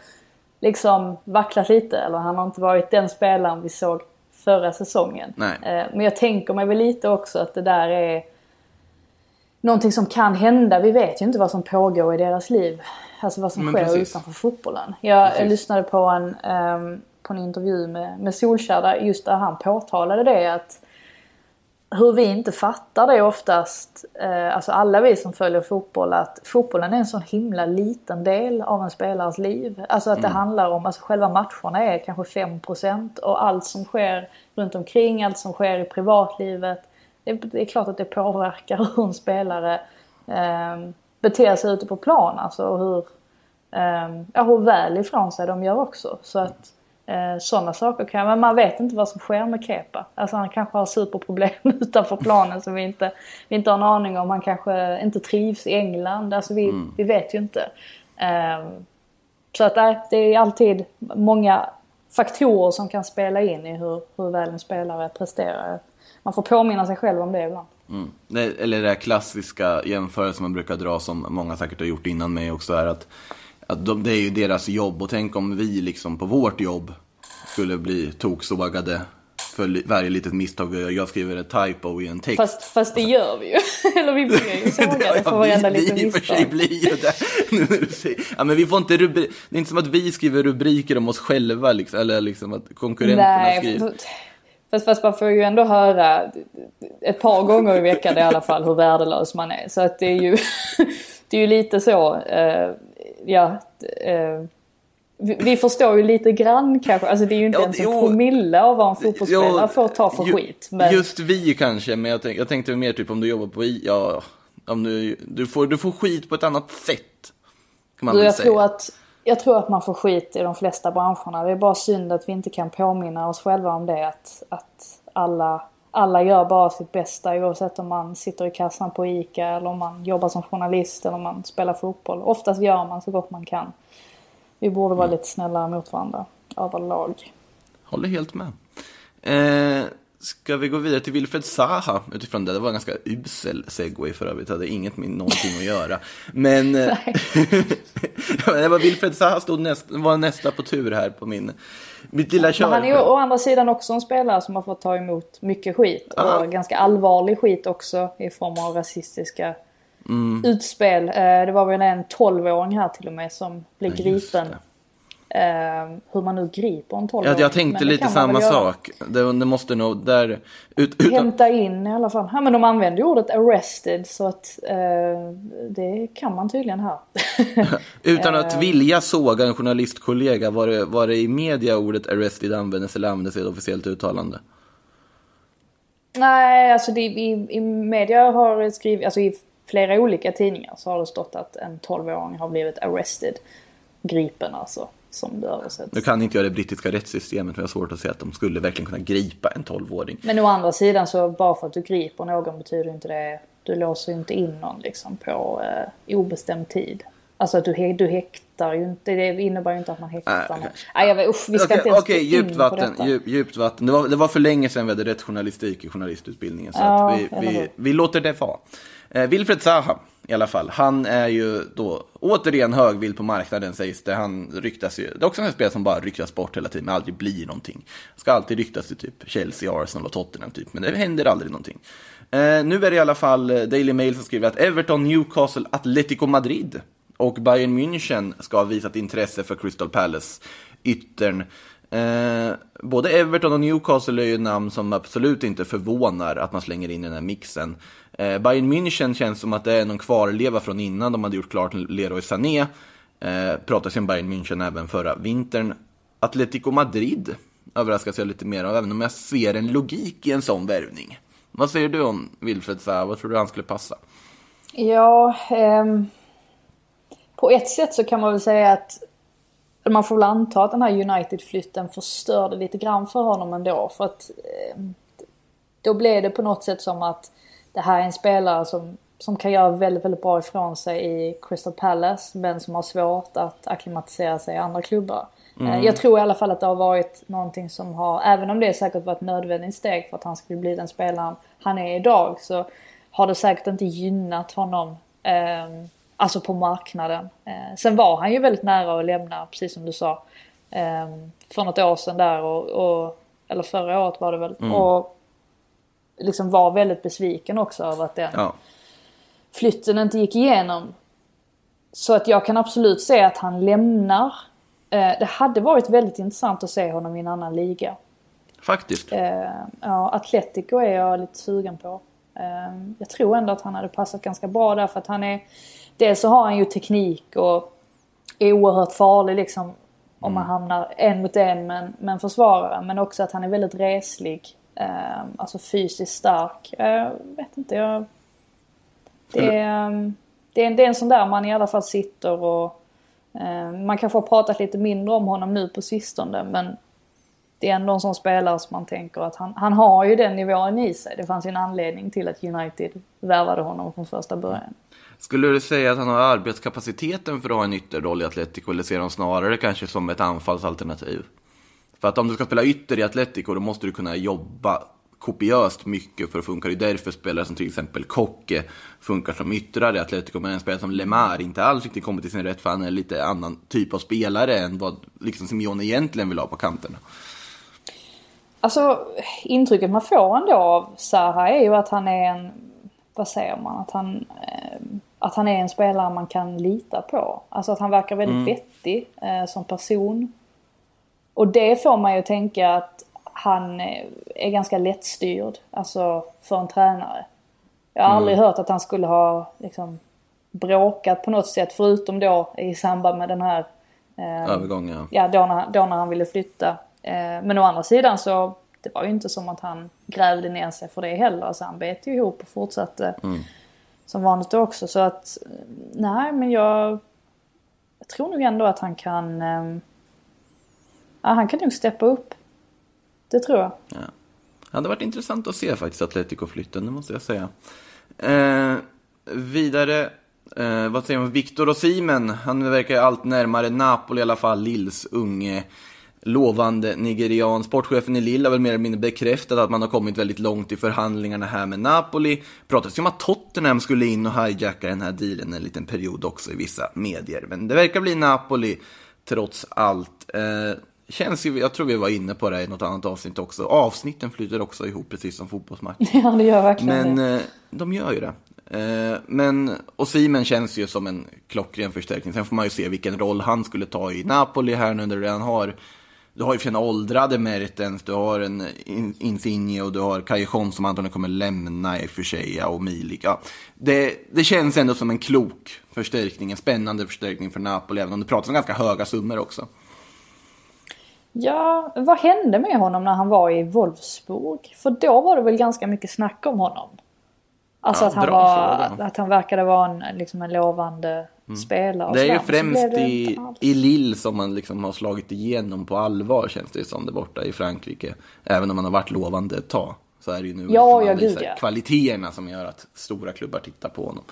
liksom vacklat lite. Eller han har inte varit den spelaren vi såg förra säsongen. Nej. Eh, Men jag tänker mig väl lite också att det där är någonting som kan hända. Vi vet ju inte vad som pågår i deras liv. Alltså vad som Men sker precis. utanför fotbollen. Jag Precis. lyssnade på en, ehm, på en intervju med, med Solskjaer där, just där han påtalade det att hur vi inte fattar det oftast, eh, alltså alla vi som följer fotboll, att fotbollen är en sån himla liten del av en spelares liv. Alltså att det handlar om, alltså själva matcherna är kanske 5% och allt som sker runt omkring, allt som sker i privatlivet. Det, det är klart att det påverkar hur en spelare eh, beter sig ute på plan, alltså och hur, eh, ja, hur väl ifrån sig de gör också. Så att eh, sådana saker kan, men man vet inte vad som sker med Kepa. Alltså han kanske har superproblem utanför planen som vi inte, vi inte har en aning om. Han kanske inte trivs i England. Alltså vi, vi vet ju inte. Eh, så att nej, det är alltid många faktorer som kan spela in i hur, hur väl en spelare presterar. Man får påminna sig själv om det ibland. Mm. Eller det här klassiska jämförelsen man brukar dra som många säkert har gjort innan mig också är att de, det är ju deras jobb och tänk om vi liksom på vårt jobb skulle bli toksågade för varje litet misstag. Jag skriver ett typo i en text. Fast, fast det gör vi ju. Eller vi blir ju sågade för varenda vi, liten vi för sig misstag. blir ju det. Nu när du säger- ja, men vi får inte rubri- det är inte som att vi skriver rubriker om oss själva, liksom, eller liksom att konkurrenterna Nej, skriver. fast, fast man får ju ändå höra ett par gånger i veckan i alla fall hur värdelös man är. Så att det är ju, det är ju lite så, eh, ja. eh, vi, vi förstår ju lite grann kanske, alltså det är ju inte Ja, ens en jo. promille av vad en fotbollsspelare Jo, får ta för ju- skit. Men, Just vi kanske, men jag, tänk, jag tänkte mer typ om du jobbar på ja, om du, du, får, du får skit på ett annat sätt. Kan man du, jag, säga. tror att, jag tror att man får skit i de flesta branscherna. Det är bara synd att vi inte kan påminna oss själva om det. Att, att alla, alla gör bara sitt bästa oavsett om man sitter i kassan på ICA eller om man jobbar som journalist eller om man spelar fotboll. Oftast gör man så gott man kan. Vi borde Mm. vara lite snällare mot varandra överlag. Håller helt med. Eh, ska vi gå vidare till Wilfred Zaha utifrån det? Det var en ganska usel segway för övrigt, det hade inget med någonting att göra. Men eh, det var Wilfred Zaha stod näst, var nästa på tur här på min, mitt lilla Men han är ju å andra sidan också en spelare som har fått ta emot mycket skit. Ja. Och ganska allvarlig skit också i form av rasistiska Mm. utspel. Eh, Det var väl en 12-åring här till och med som blev just gripen. Eh, Hur man nu griper en 12-åring. Ja, jag tänkte lite samma sak. Det, det måste nog, där, ut, utan, Hämta in i alla fall. Ja, men de använder ju ordet arrested så att eh, det kan man tydligen här. utan Eh. att vilja såga en journalistkollega, var det, var det i media ordet arrested användes eller användes i ett officiellt uttalande? Nej, alltså det, i, i media har skrivit, alltså i flera olika tidningar så har det stått att en 12-åring har blivit arrested. Gripen alltså, som det översätts. Nu kan inte jag det brittiska rättssystemet, men jag har svårt att säga att de skulle verkligen kunna gripa en 12-åring. Men å andra sidan så bara för att du griper någon betyder inte det, du låser ju inte in någon liksom på eh, obestämd tid. Alltså att du, du häktar ju inte, det innebär ju inte att man häktar någon. Nej, jag vet, usch, vi ska Okej, inte ens okej, in djupt på vatten. detta. Djup, djupt vatten. Det var, det var för länge sedan vi hade rätt journalistik i journalistutbildningen. Så Ja, vi, vi, vi låter det vara. Eh, Wilfred Zaha i alla fall. Han är ju då återigen högvild på marknaden sägs det. Han ryktas ju. Det är också en spelare som bara ryktas bort hela tiden, men aldrig blir någonting. Ska alltid ryktas till typ Chelsea, Arsenal och Tottenham typ, men det händer aldrig någonting. Eh, nu är det i alla fall eh, Daily Mail som skriver att Everton, Newcastle, Atletico Madrid och Bayern München ska ha visat intresse för Crystal Palace yttern. Eh, både Everton och Newcastle är ju namn som absolut inte förvånar att man slänger in i den här mixen. Eh, Bayern München känns som att det är någon kvarleva från innan de hade gjort klart Leroy Sané. Eh, pratades ju om Bayern München även förra vintern. Atletico Madrid överraskas jag lite mer av, även om jag ser en logik i en sån värvning. Vad säger du om Wilfred Zaha? Vad tror du han skulle passa? Ja, ehm, på ett sätt så kan man väl säga att man får väl anta att den här United-flytten förstörde lite grann för honom ändå. För att eh, då blev det på något sätt som att det här är en spelare som, som kan göra väldigt, väldigt bra ifrån sig i Crystal Palace men som har svårt att acklimatisera sig i andra klubbar. Eh, Jag tror i alla fall att det har varit någonting som har, även om det säkert var ett nödvändigt steg för att han skulle bli den spelaren han är idag så har det säkert inte gynnat honom eh, alltså på marknaden. Eh, sen var han ju väldigt nära att lämna, precis som du sa, eh, för något år sedan där och, och eller förra året var det väl. Och liksom var väldigt besviken också över att den Ja. flytten inte gick igenom. Så att jag kan absolut se att han lämnar. Eh, det hade varit väldigt intressant att se honom i en annan liga. Faktiskt. Eh, ja, Atletico är jag lite sugen på. Eh, jag tror ändå att han hade passat ganska bra där för att han är... Dels så har han ju teknik och är oerhört farlig liksom om man hamnar en mot en, med en försvarare. Men också att han är väldigt reslig. Eh, alltså fysiskt stark. Jag vet inte, jag... Det är, ehm, det, är, en- det är en sån där man i alla fall sitter och... eh, man kanske har pratat lite mindre om honom nu på sistone men det är ändå en sån spelare som man tänker att han, han har ju den nivån i sig. Det fanns ju en anledning till att United värvade honom från första början. Skulle du säga att han har arbetskapaciteten för att ha en ytterroll i Atletico eller ser han snarare kanske som ett anfallsalternativ? För att om du ska spela ytter i Atletico då måste du kunna jobba kopiöst mycket för att funka. Det är därför spelare som till exempel Kocke funkar som yttrar i Atletico. Men en spelare som Lemar inte alls riktigt kommer till sin rätt för han är lite annan typ av spelare än vad liksom Simeone egentligen vill ha på kanterna. Alltså intrycket man får ändå av Zaha är ju att han är en, vad säger man, att han, eh, att han är en spelare man kan lita på. Alltså att han verkar väldigt vettig eh, som person. Och det får man ju tänka att han eh, är ganska lättstyrd, alltså för en tränare. Jag har aldrig hört att han skulle ha liksom bråkat på något sätt förutom då i samband med den här eh, Övergången. ja, då, när, då när han ville flytta. Eh, men å andra sidan så det var ju inte som att han grävde ner sig för det heller. Alltså han bet ju ihop och fortsatte som vanligt också. Så att eh, nej men jag, jag tror nog ändå att han kan eh, ja, han kan nog steppa upp. Det tror jag. Ja. Det hade varit intressant att se faktiskt Atletico-flytten, det måste jag säga. Eh, vidare, eh, vad säger man, Victor Simen? han verkar allt närmare Napoli i alla fall, Lills unge lovande nigerian. Sportchefen i Lille har väl mer eller mindre bekräftat att man har kommit väldigt långt i förhandlingarna här med Napoli. Pratades ju om att Tottenham skulle in och hijacka den här dealen en liten period också i vissa medier. Men det verkar bli Napoli trots allt. Eh, känns ju, jag tror vi var inne på det i något annat avsnitt också. Avsnitten flyter också ihop precis som fotbollsmatcher. Ja det gör verkligen Men det. eh, de gör ju det. Eh, men, och Simen känns ju som en klockren förstärkning. Sen får man ju se vilken roll han skulle ta i Napoli här nu när du redan har du har ju för en åldrade Mertens, du har en In- Insigne och du har Callejon som antagligen kommer lämna i och för sig och Milik. Ja. Det, det känns ändå som en klok förstärkning, en spännande förstärkning för Napoli, även om det pratas om ganska höga summor också. Ja, vad hände med honom när han var i Wolfsburg? För då var det väl ganska mycket snack om honom. Alltså Ja, att, han var, fråga. att han verkade vara en, liksom en lovande spelare. och Det är ju främst i, i Lille som man liksom har slagit igenom på allvar känns det som det borta i Frankrike. Även om man har varit lovande ett tag. Så är det ju nu Ja, liksom ja, gud, kvaliteterna som gör att stora klubbar tittar på honom.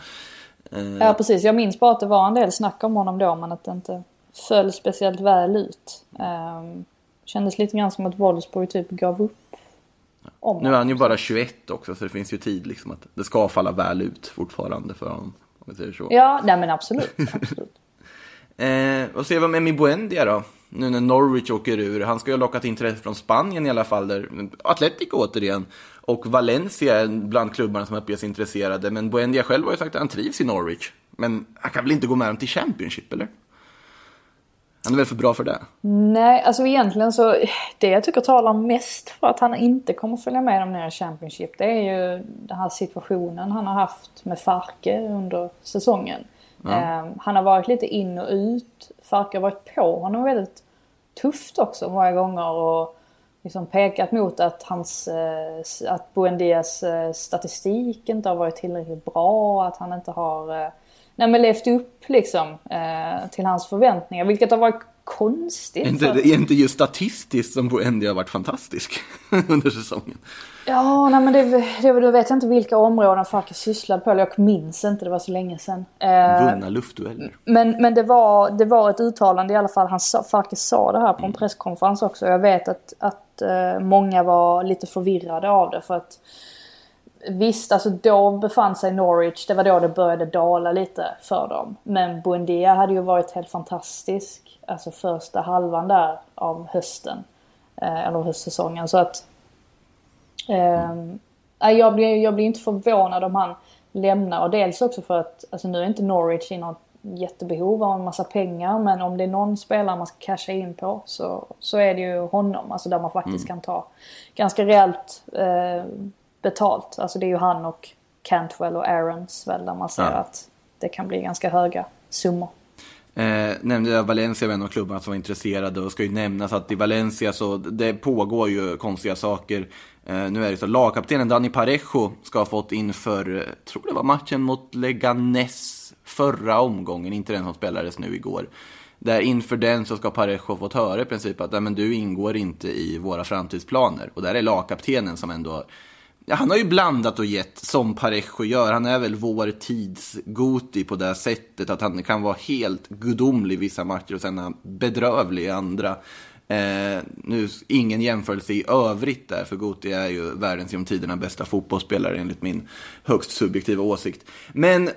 Eh, Ja precis, jag minns bara att det var en del snack om honom då men att det inte föll speciellt väl ut. Um, kändes lite grann som att Wolfsburg typ gav upp. Om Nu är han ju bara 21 också så det finns ju tid liksom att det ska falla väl ut fortfarande för honom. Om vi säger så. Ja, nej men absolut. absolut. Eh, vad säger vi om Emi Buendia då? Nu när Norwich åker ur. Han ska ju ha lockat intresse från Spanien i alla fall. Där Atletico återigen. Och Valencia är bland klubbarna som uppges intresserade. Men Buendia själv har ju sagt att han trivs i Norwich. Men han kan väl inte gå med dem till Championship, eller? Han är väl för bra för det? Nej, alltså egentligen så det jag tycker talar mest för att han inte kommer följa med dem ner i Championship det är ju den här situationen han har haft med Farke under säsongen. Eh, han har varit lite in och ut. Farke har varit på honom väldigt tufft också många gånger och liksom pekat mot att hans, eh, att Buendias eh, statistik inte har varit tillräckligt bra, att han inte har eh, nej, men levt upp liksom eh, till hans förväntningar. Vilket har varit konstigt. Är inte, att- är inte just statistiskt som Buendia har varit fantastisk under säsongen? Ja, nej men det, det, då vet jag inte vilka områden Farke sysslade på. eller Jag minns inte, det var så länge sedan. Eh, Vunna luftdueller. men men det, var, det var ett uttalande i alla fall. Han sa, Farke sa det här på en presskonferens också. Jag vet att, att eh, många var lite förvirrade av det. För att visst, alltså då befann sig Norwich. Det var då det började dala lite för dem. Men Buendia hade ju varit helt fantastisk. Alltså första halvan där av hösten. Eh, eller höstsäsongen. Så att nej, jag, blir, jag blir inte förvånad om han lämnar. Och dels också för att alltså nu är inte Norwich i något jättebehov av en massa pengar. Men om det är någon spelare man ska casha in på så, så är det ju honom. Alltså där man faktiskt kan ta ganska rejält eh, betalt. Alltså det är ju han och Cantwell och Aarons väl där man ser Ja. att det kan bli ganska höga summor. Eh, nämnde jag Valencia var en av klubbarna som var intresserade och ska ju nämnas att i Valencia så det pågår ju konstiga saker. Eh, nu är det så lagkaptenen Dani Parejo ska ha fått inför, eh, tror det var matchen mot Leganes förra omgången, inte den som spelades nu igår. Där inför den så ska Parejo fått höra i princip att "Nej, men du ingår inte i våra framtidsplaner. Och där är lagkaptenen som ändå Ja, han har ju blandat och gett som Parejo gör. Han är väl vår tids Goti på det sättet att han kan vara helt gudomlig i vissa matcher och sen bedrövlig i andra. Eh, nu, ingen jämförelse i övrigt där, för Goti är ju världens genom tiderna bästa fotbollsspelare enligt min högst subjektiva åsikt. Men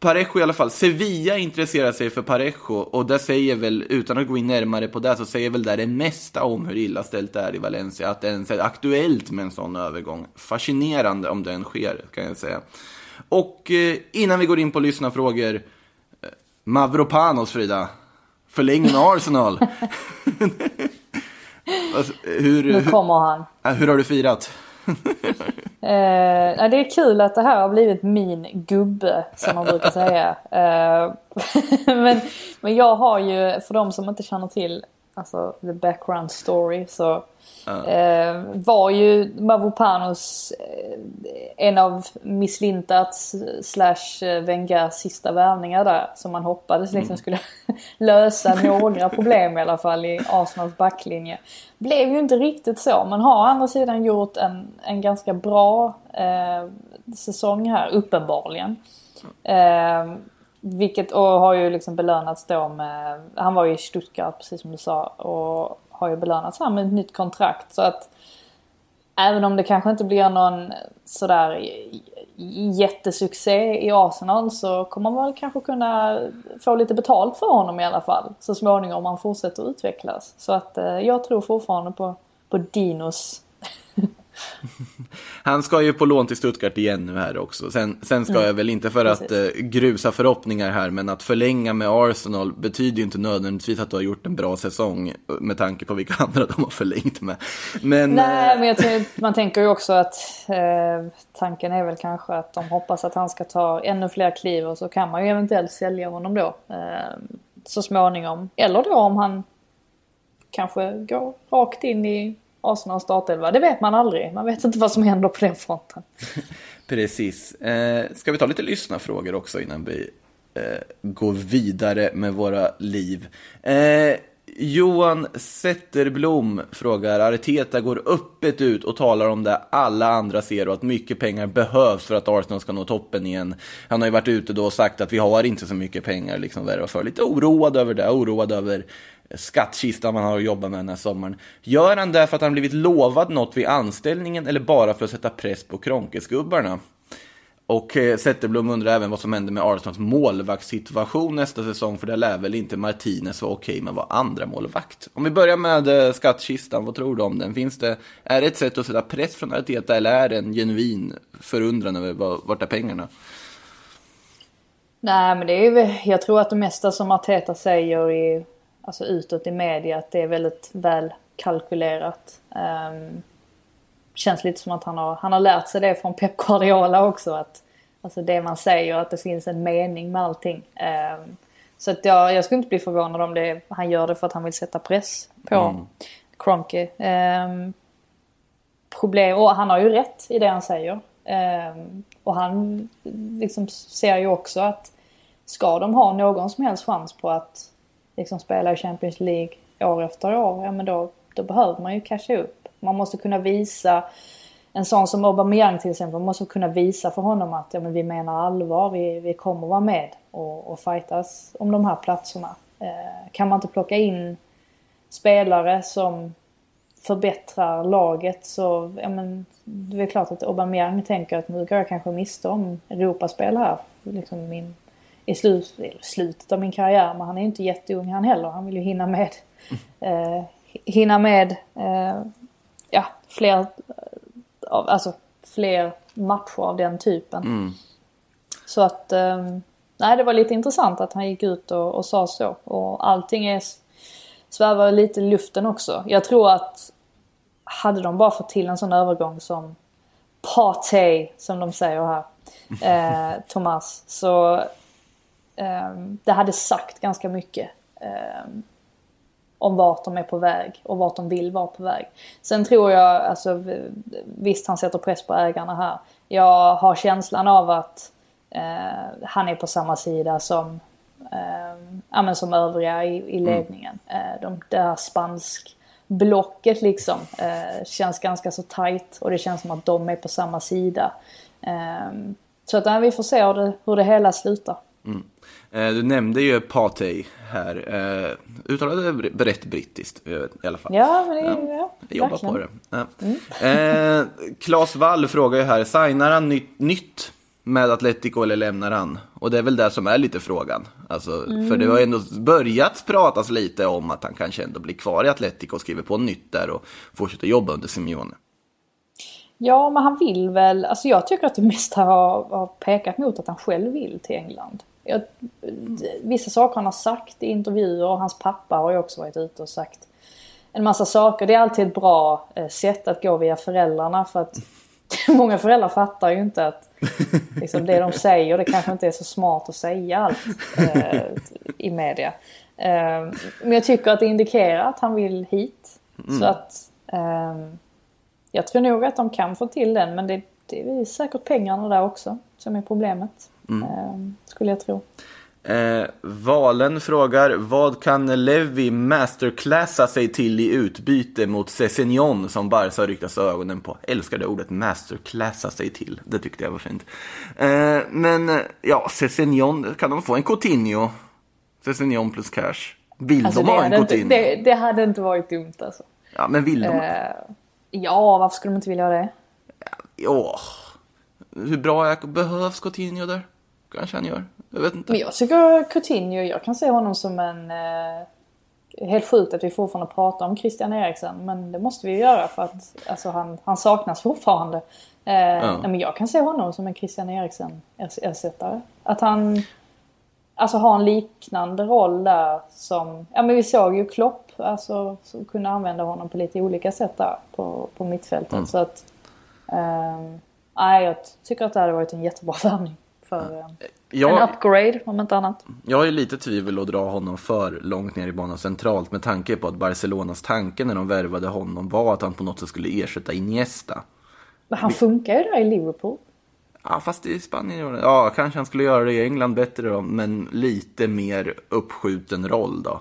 Parejo i alla fall. Sevilla intresserar sig för Parejo och det säger väl, utan att gå in närmare på det, så säger väl det det mesta om hur illa ställt det är i Valencia. Att det ens är aktuellt med en sån övergång. Fascinerande om den sker, kan jag säga. Och eh, innan vi går in på lyssnarfrågor, eh, Mavropanos Frida. Förlängning med Arsenal. Hur, Nu kommer han. hur har du firat? Eh, det är kul att det här har blivit min gubbe som man brukar säga. Eh, men, men jag har ju, för de som inte känner till alltså, the background story så eh, var ju Mavropanos eh, en av Miss Lintats slash eh, Wengers sista värvningar där. Som man hoppades liksom skulle lösa några problem i alla fall i Arsenals backlinje. Blev ju inte riktigt så men har å andra sidan gjort en, en ganska bra eh, säsong här uppenbarligen. Eh, vilket och har ju liksom belönats då med, han var ju i Stuttgart precis som du sa och har ju belönats här med ett nytt kontrakt så att Även om det kanske inte blir någon sådär jättesuccé i Arsenal så kommer man väl kanske kunna få lite betalt för honom i alla fall. Så småningom om han fortsätter utvecklas. Så att eh, jag tror fortfarande på, på Dinos. Han ska ju på lån till Stuttgart igen nu här också. Sen, sen ska jag väl inte för att eh, Precis. grusa förhoppningar här, men att förlänga med Arsenal betyder ju inte nödvändigtvis att du har gjort en bra säsong eh, med tanke på vilka andra de har förlängt med. Men, Nej eh, men tror, man tänker ju också att eh, tanken är väl kanske att de hoppas att han ska ta ännu fler kliv och så kan man ju eventuellt sälja honom då. Eh, så småningom. Eller då om han kanske går rakt in i Arsenals startelva. Det vet man aldrig. Man vet inte vad som händer på den fronten. Precis. Eh, ska vi ta lite lyssnarfrågor också innan vi eh, går vidare med våra liv? Eh, Johan Zetterblom frågar, Arteta går öppet ut och talar om det alla andra ser och att mycket pengar behövs för att Arsenal ska nå toppen igen. Han har ju varit ute då och sagt att vi har inte så mycket pengar liksom värva för. Lite oroad över det, oroad över skattkistan man har att jobba med den här sommaren. Gör han det för att han blivit lovad något vid anställningen eller bara för att sätta press på kronkesgubbarna? Och eh, Zetterblom undrar även vad som händer med Arsenals målvaktssituation nästa säsong, för det lär väl inte Martinez vara okej med att vara andra målvakt. Om vi börjar med eh, skattkistan, vad tror du om den? Finns det, är det ett sätt att sätta press från Arteta eller är det en genuin förundran över vart är pengarna? Nej men det är ju, jag tror att det mesta som Arteta säger i, alltså utåt i media att det är väldigt väl kalkylerat. Ehm, känns lite som att han har, han har lärt sig det från Pep Guardiola också. Att, alltså det man säger, att det finns en mening med allting. Ehm, så att jag, jag skulle inte bli förvånad om det, han gör det för att han vill sätta press på Kroenke. Ehm, problem, och han har ju rätt i det han säger. Ehm, och han liksom ser ju också att ska de ha någon som helst chans på att liksom spela i Champions League år efter år, ja men då, då behöver man ju casha upp. Man måste kunna visa, en sån som Aubameyang till exempel, man måste kunna visa för honom att ja, men vi menar allvar, vi, vi kommer vara med och, och fightas om de här platserna. Eh, kan man inte plocka in spelare som förbättrar laget så ja, men, det är klart att Aubameyang tänker att nu går jag kanske miste om Europaspel här. Liksom min, i slut, slutet av min karriär. Men han är ju inte jätteung han heller. Han vill ju hinna med, eh, hinna med eh, ja, fler, av, alltså, fler matcher av den typen. Mm. Så att eh, nej, det var lite intressant att han gick ut och, och sa så. Och allting är svävar lite i luften också. Jag tror att hade de bara fått till en sån övergång som Partey, som de säger här, eh, Thomas, så eh, det hade sagt ganska mycket eh, om vart de är på väg och vart de vill vara på väg. Sen tror jag, alltså visst han sätter press på ägarna här. Jag har känslan av att eh, han är på samma sida som eh, ja, men som övriga i, i ledningen. Eh, de, det här spansk blocket liksom eh, känns ganska så tight och det känns som att de är på samma sida. Eh, så att ja, vi får se hur det, hur det hela slutar. Mm. Eh, du nämnde ju Partey här. Eh, uttalade det rätt brittiskt eh, i alla fall. Ja, men det, ja. Jag jobbar på det. Ja. Mm. Eh, Claes Wall frågar ju här, signar han nytt, nytt med Atletico eller lämnar han? Och det är väl det som är lite frågan. Alltså, Mm. För det har ändå börjat pratas lite om att han kanske ändå blir kvar i Atletico och skriver på nytt där och fortsätter jobba under Simeone. Ja, men han vill väl, alltså jag tycker att det mesta har, har pekat mot att han själv vill till England. Jag, vissa saker han har sagt i intervjuer och hans pappa har ju också varit ute och sagt en massa saker. Det är alltid ett bra eh, sätt att gå via föräldrarna för att många föräldrar fattar ju inte att liksom, det de säger det kanske inte är så smart att säga allt eh, i media. Eh, men jag tycker att det indikerar att han vill hit. Så att ehm, jag tror nog att de kan få till den men det, det är säkert pengarna där också som är problemet. Ehm, skulle jag tro. Eh, Valen frågar, vad kan Levi masterclassa sig till i utbyte mot Cessignon som Barca ryktas ögonen på? Älskar det ordet masterclassa sig till. Det tyckte jag var fint. Eh, men ja, Cessignon, kan de få en Coutinho? Cessignon plus cash. Vill Alltså, de ha en hade inte, Coutinho? det, det hade inte varit dumt alltså. Ja, men vill de? Eh, ja, varför skulle de inte vilja ha det? Åh. Hur bra är, behövs Coutinho där? Kanske han gör. Jag vet inte. Men jag tycker Coutinho, jag kan se honom som en... Eh, helt sjukt att vi fortfarande pratar om Christian Eriksen, men det måste vi ju göra för att alltså, han, han saknas fortfarande. Eh, nej, men jag kan se honom som en Christian Eriksen-ersättare. Att han alltså, har en liknande roll där som... Ja men vi såg ju Klopp, alltså, som kunde använda honom på lite olika sätt där på, på mittfältet. Så att... nej, jag tycker att det hade varit en jättebra värvning för... eh, Jag- En upgrade om inte annat. Jag ju lite tvivel att dra honom för långt ner i banan centralt med tanke på att Barcelonas tanke när de värvade honom var att han på något sätt skulle ersätta Iniesta. Men han funkar ju där i Liverpool. Ja, fast i Spanien gjorde Ja, kanske han skulle göra det i England bättre då, men lite mer uppskjuten roll då.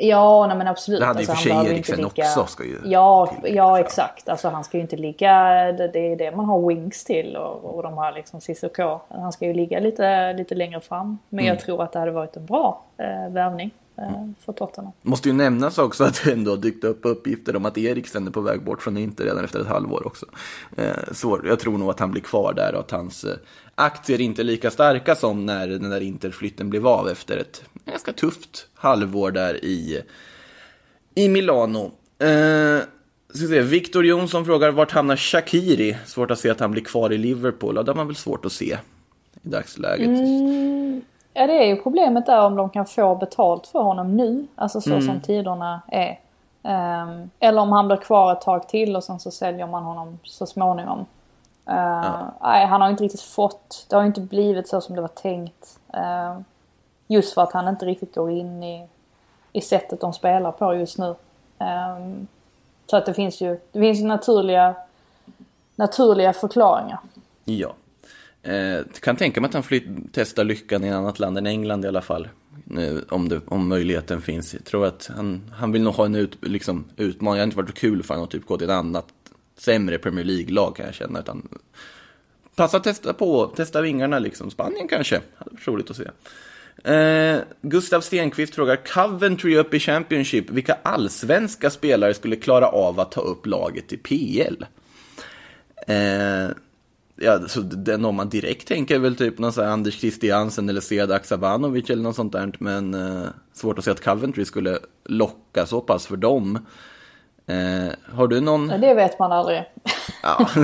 Ja, nej men absolut. Det hade ju för sig Eriksen ligga- också, ska ju Ja, ja exakt. Alltså han ska ju inte ligga... Det, det är det man har wings till och, och de här liksom Cissoko. Han ska ju ligga lite, lite längre fram. Men Mm. jag tror att det hade varit en bra eh, värvning för Tottenham. Måste ju nämnas också att det ändå dykt upp uppgifter om att Eriksen är på väg bort från Inter redan efter ett halvår också. Eh, Så jag tror nog att han blir kvar där och att hans eh, aktier inte är lika starka som när den där Interflytten blev av efter ett ganska tufft halvår där i, i Milano. Eh, se, Victor Jonsson frågar vart hamnar Shakiri? Svårt att se att han blir kvar i Liverpool. Ja, det har man väl svårt att se i dagsläget. Ja, det är ju problemet där om de kan få betalt för honom nu. Alltså Mm. så som tiderna är. Ehm, eller om han blir kvar ett tag till och sen så säljer man honom så småningom. Uh, Nej, han har inte riktigt fått, det har inte blivit så som det var tänkt. Ehm, just för att han inte riktigt går in i, i sättet de spelar på just nu. Ehm, så att det finns ju, det finns ju naturliga, naturliga förklaringar. Ja. Eh, kan tänka mig att han flytt, testar lyckan i ett annat land än England i alla fall. nu, om, det, om möjligheten finns. Jag tror att han, han vill nog ha en ut, liksom, utmaning. Det hade inte varit kul för honom att typ gå till ett annat sämre Premier League-lag kan jag känna. Utan passa att testa på, testa vingarna liksom. Spanien kanske, hade varit roligt att se. Eh, Gustav Stenqvist frågar Coventry upp i Championship. Vilka allsvenska spelare skulle klara av att ta upp laget i PL? Eh, ja, så den om man direkt tänker är väl typ någon sån här Anders Christiansen eller Sead Aksabanovic eller något sånt där. Men eh, svårt att se att Coventry skulle locka så pass för dem. Eh, har du någon? Ja, det vet man aldrig. Ja.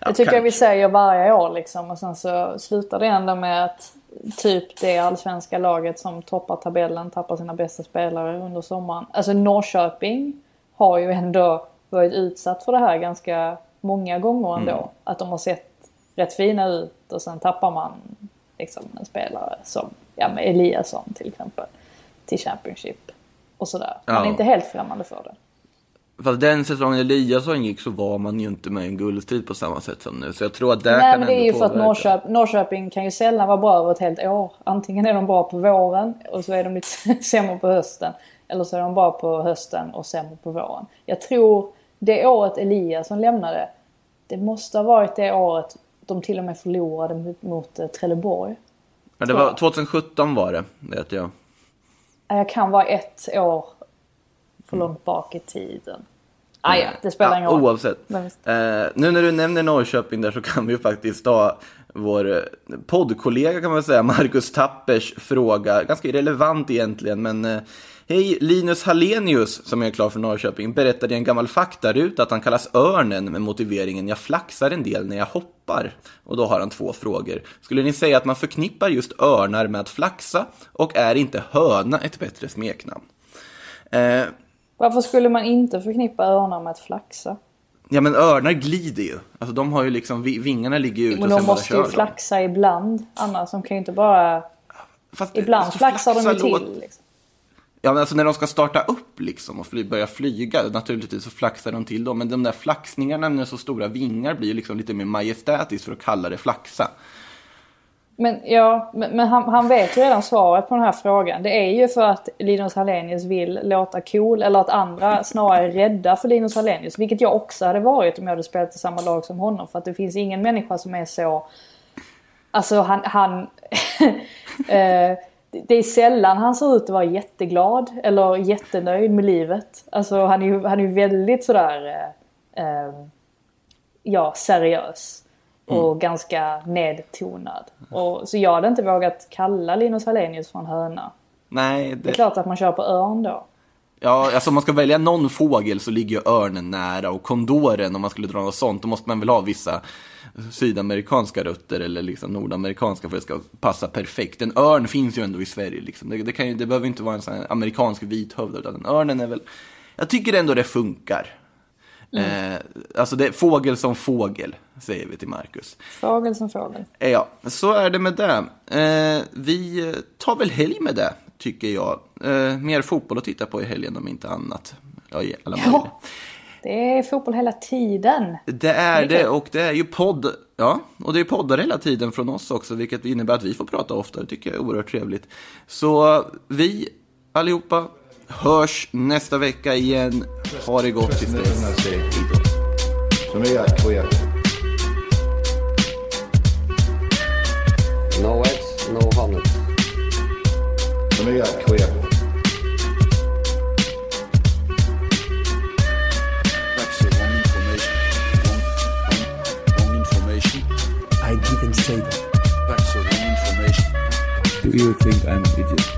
Jag tycker jag vi säger varje år liksom och sen så slutar det ändå med att typ det allsvenska laget som toppar tabellen tappar sina bästa spelare under sommaren. Alltså Norrköping har ju ändå varit utsatt för det här ganska många gånger ändå. Mm. Att de har sett rätt fina ut och sen tappar man liksom en spelare som ja, med Eliasson till exempel till Championship och sådär. Man är inte helt främmande för det. Fast den säsongen Eliasson gick så var man ju inte med i en guldstrid på samma sätt som nu. Så jag tror att där Nej kan men det är ju för att. Norrköp, Norrköping kan ju sällan vara bra över ett helt år. Antingen är de bra på våren och så är de lite sämre på hösten. Eller så är de bra på hösten och sämre på våren. Jag tror det året Eliasson lämnade, det måste ha varit det året de till och med förlorade mot, eh, Trelleborg. Ja, det var 2017 var det, vet jag. Jag kan vara ett år för långt bak i tiden. Ah, ja, det spelar ingen roll. Oavsett. Men. Eh, nu när du nämner Norrköping där så kan vi ju faktiskt ta vår eh, poddkollega kan man säga, Marcus Tappers fråga. Ganska irrelevant egentligen, men eh, Hej, Linus Hallenius, som är klar för Norrköping, berättade i en gammal faktaruta att han kallas Örnen med motiveringen jag flaxar en del när jag hoppar. Och då har han två frågor. Skulle ni säga att man förknippar just örnar med att flaxa? Och är inte höna ett bättre smeknamn? Eh, Varför skulle man inte förknippa örnar med att flaxa? Ja men örnar glider ju. Alltså de har ju liksom, vi- vingarna ligger ju ute Men de måste ju flaxa ibland. Annars de kan ju inte bara... Fast, Ibland alltså, flaxar de ju flaxa låt- till. Liksom. Ja men alltså när de ska starta upp liksom och fly, börja flyga, naturligtvis så flaxar de till dem. Men de där flaxningarna med så stora vingar blir ju liksom lite mer majestätiskt för att kalla det flaxa. Men ja, men, men han, han vet ju redan svaret på den här frågan. Det är ju för att Linus Hallenius vill låta cool eller att andra snarare är rädda för Linus Hallenius. Vilket jag också hade varit om jag hade spelat i samma lag som honom. För att det finns ingen människa som är så... Alltså han... han eh, det är sällan han ser ut att vara jätteglad eller jättenöjd med livet. Alltså han är ju, han är väldigt sådär... Eh, eh, ja, seriös. Och ganska nedtonad. Och, så jag hade inte vågat kalla Linus Hallenius för en höna. Nej, Det är det, klart att man kör på örn då. ja, alltså om man ska välja någon fågel så ligger ju örnen nära och kondoren om man skulle dra något sånt, då måste man väl ha vissa sydamerikanska rötter eller liksom nordamerikanska för att det ska passa perfekt. En örn finns ju ändå i Sverige liksom. Det, det, kan ju, det behöver inte vara en sån här amerikansk vithövd utan en örnen är väl, jag tycker ändå det funkar. Eh, alltså det är fågel som fågel, säger vi till Marcus. Fågel som fågel. Eh, Ja, så är det med det. Eh, vi tar väl helg med det, tycker jag. Eh, mer fotboll att titta på i helgen om inte annat. Ja, i alla. Ja, det är fotboll hela tiden. Det är Det det och det är ju podd. Ja, och det är poddar hela tiden från oss också, vilket innebär att vi får prata oftare, tycker jag är oerhört trevligt. Så vi allihopa hörs nästa vecka igen. Ha det gott tills dess. Som är queer. No eggs, no hornets. Som är queer. say that. You think I'm an idiot.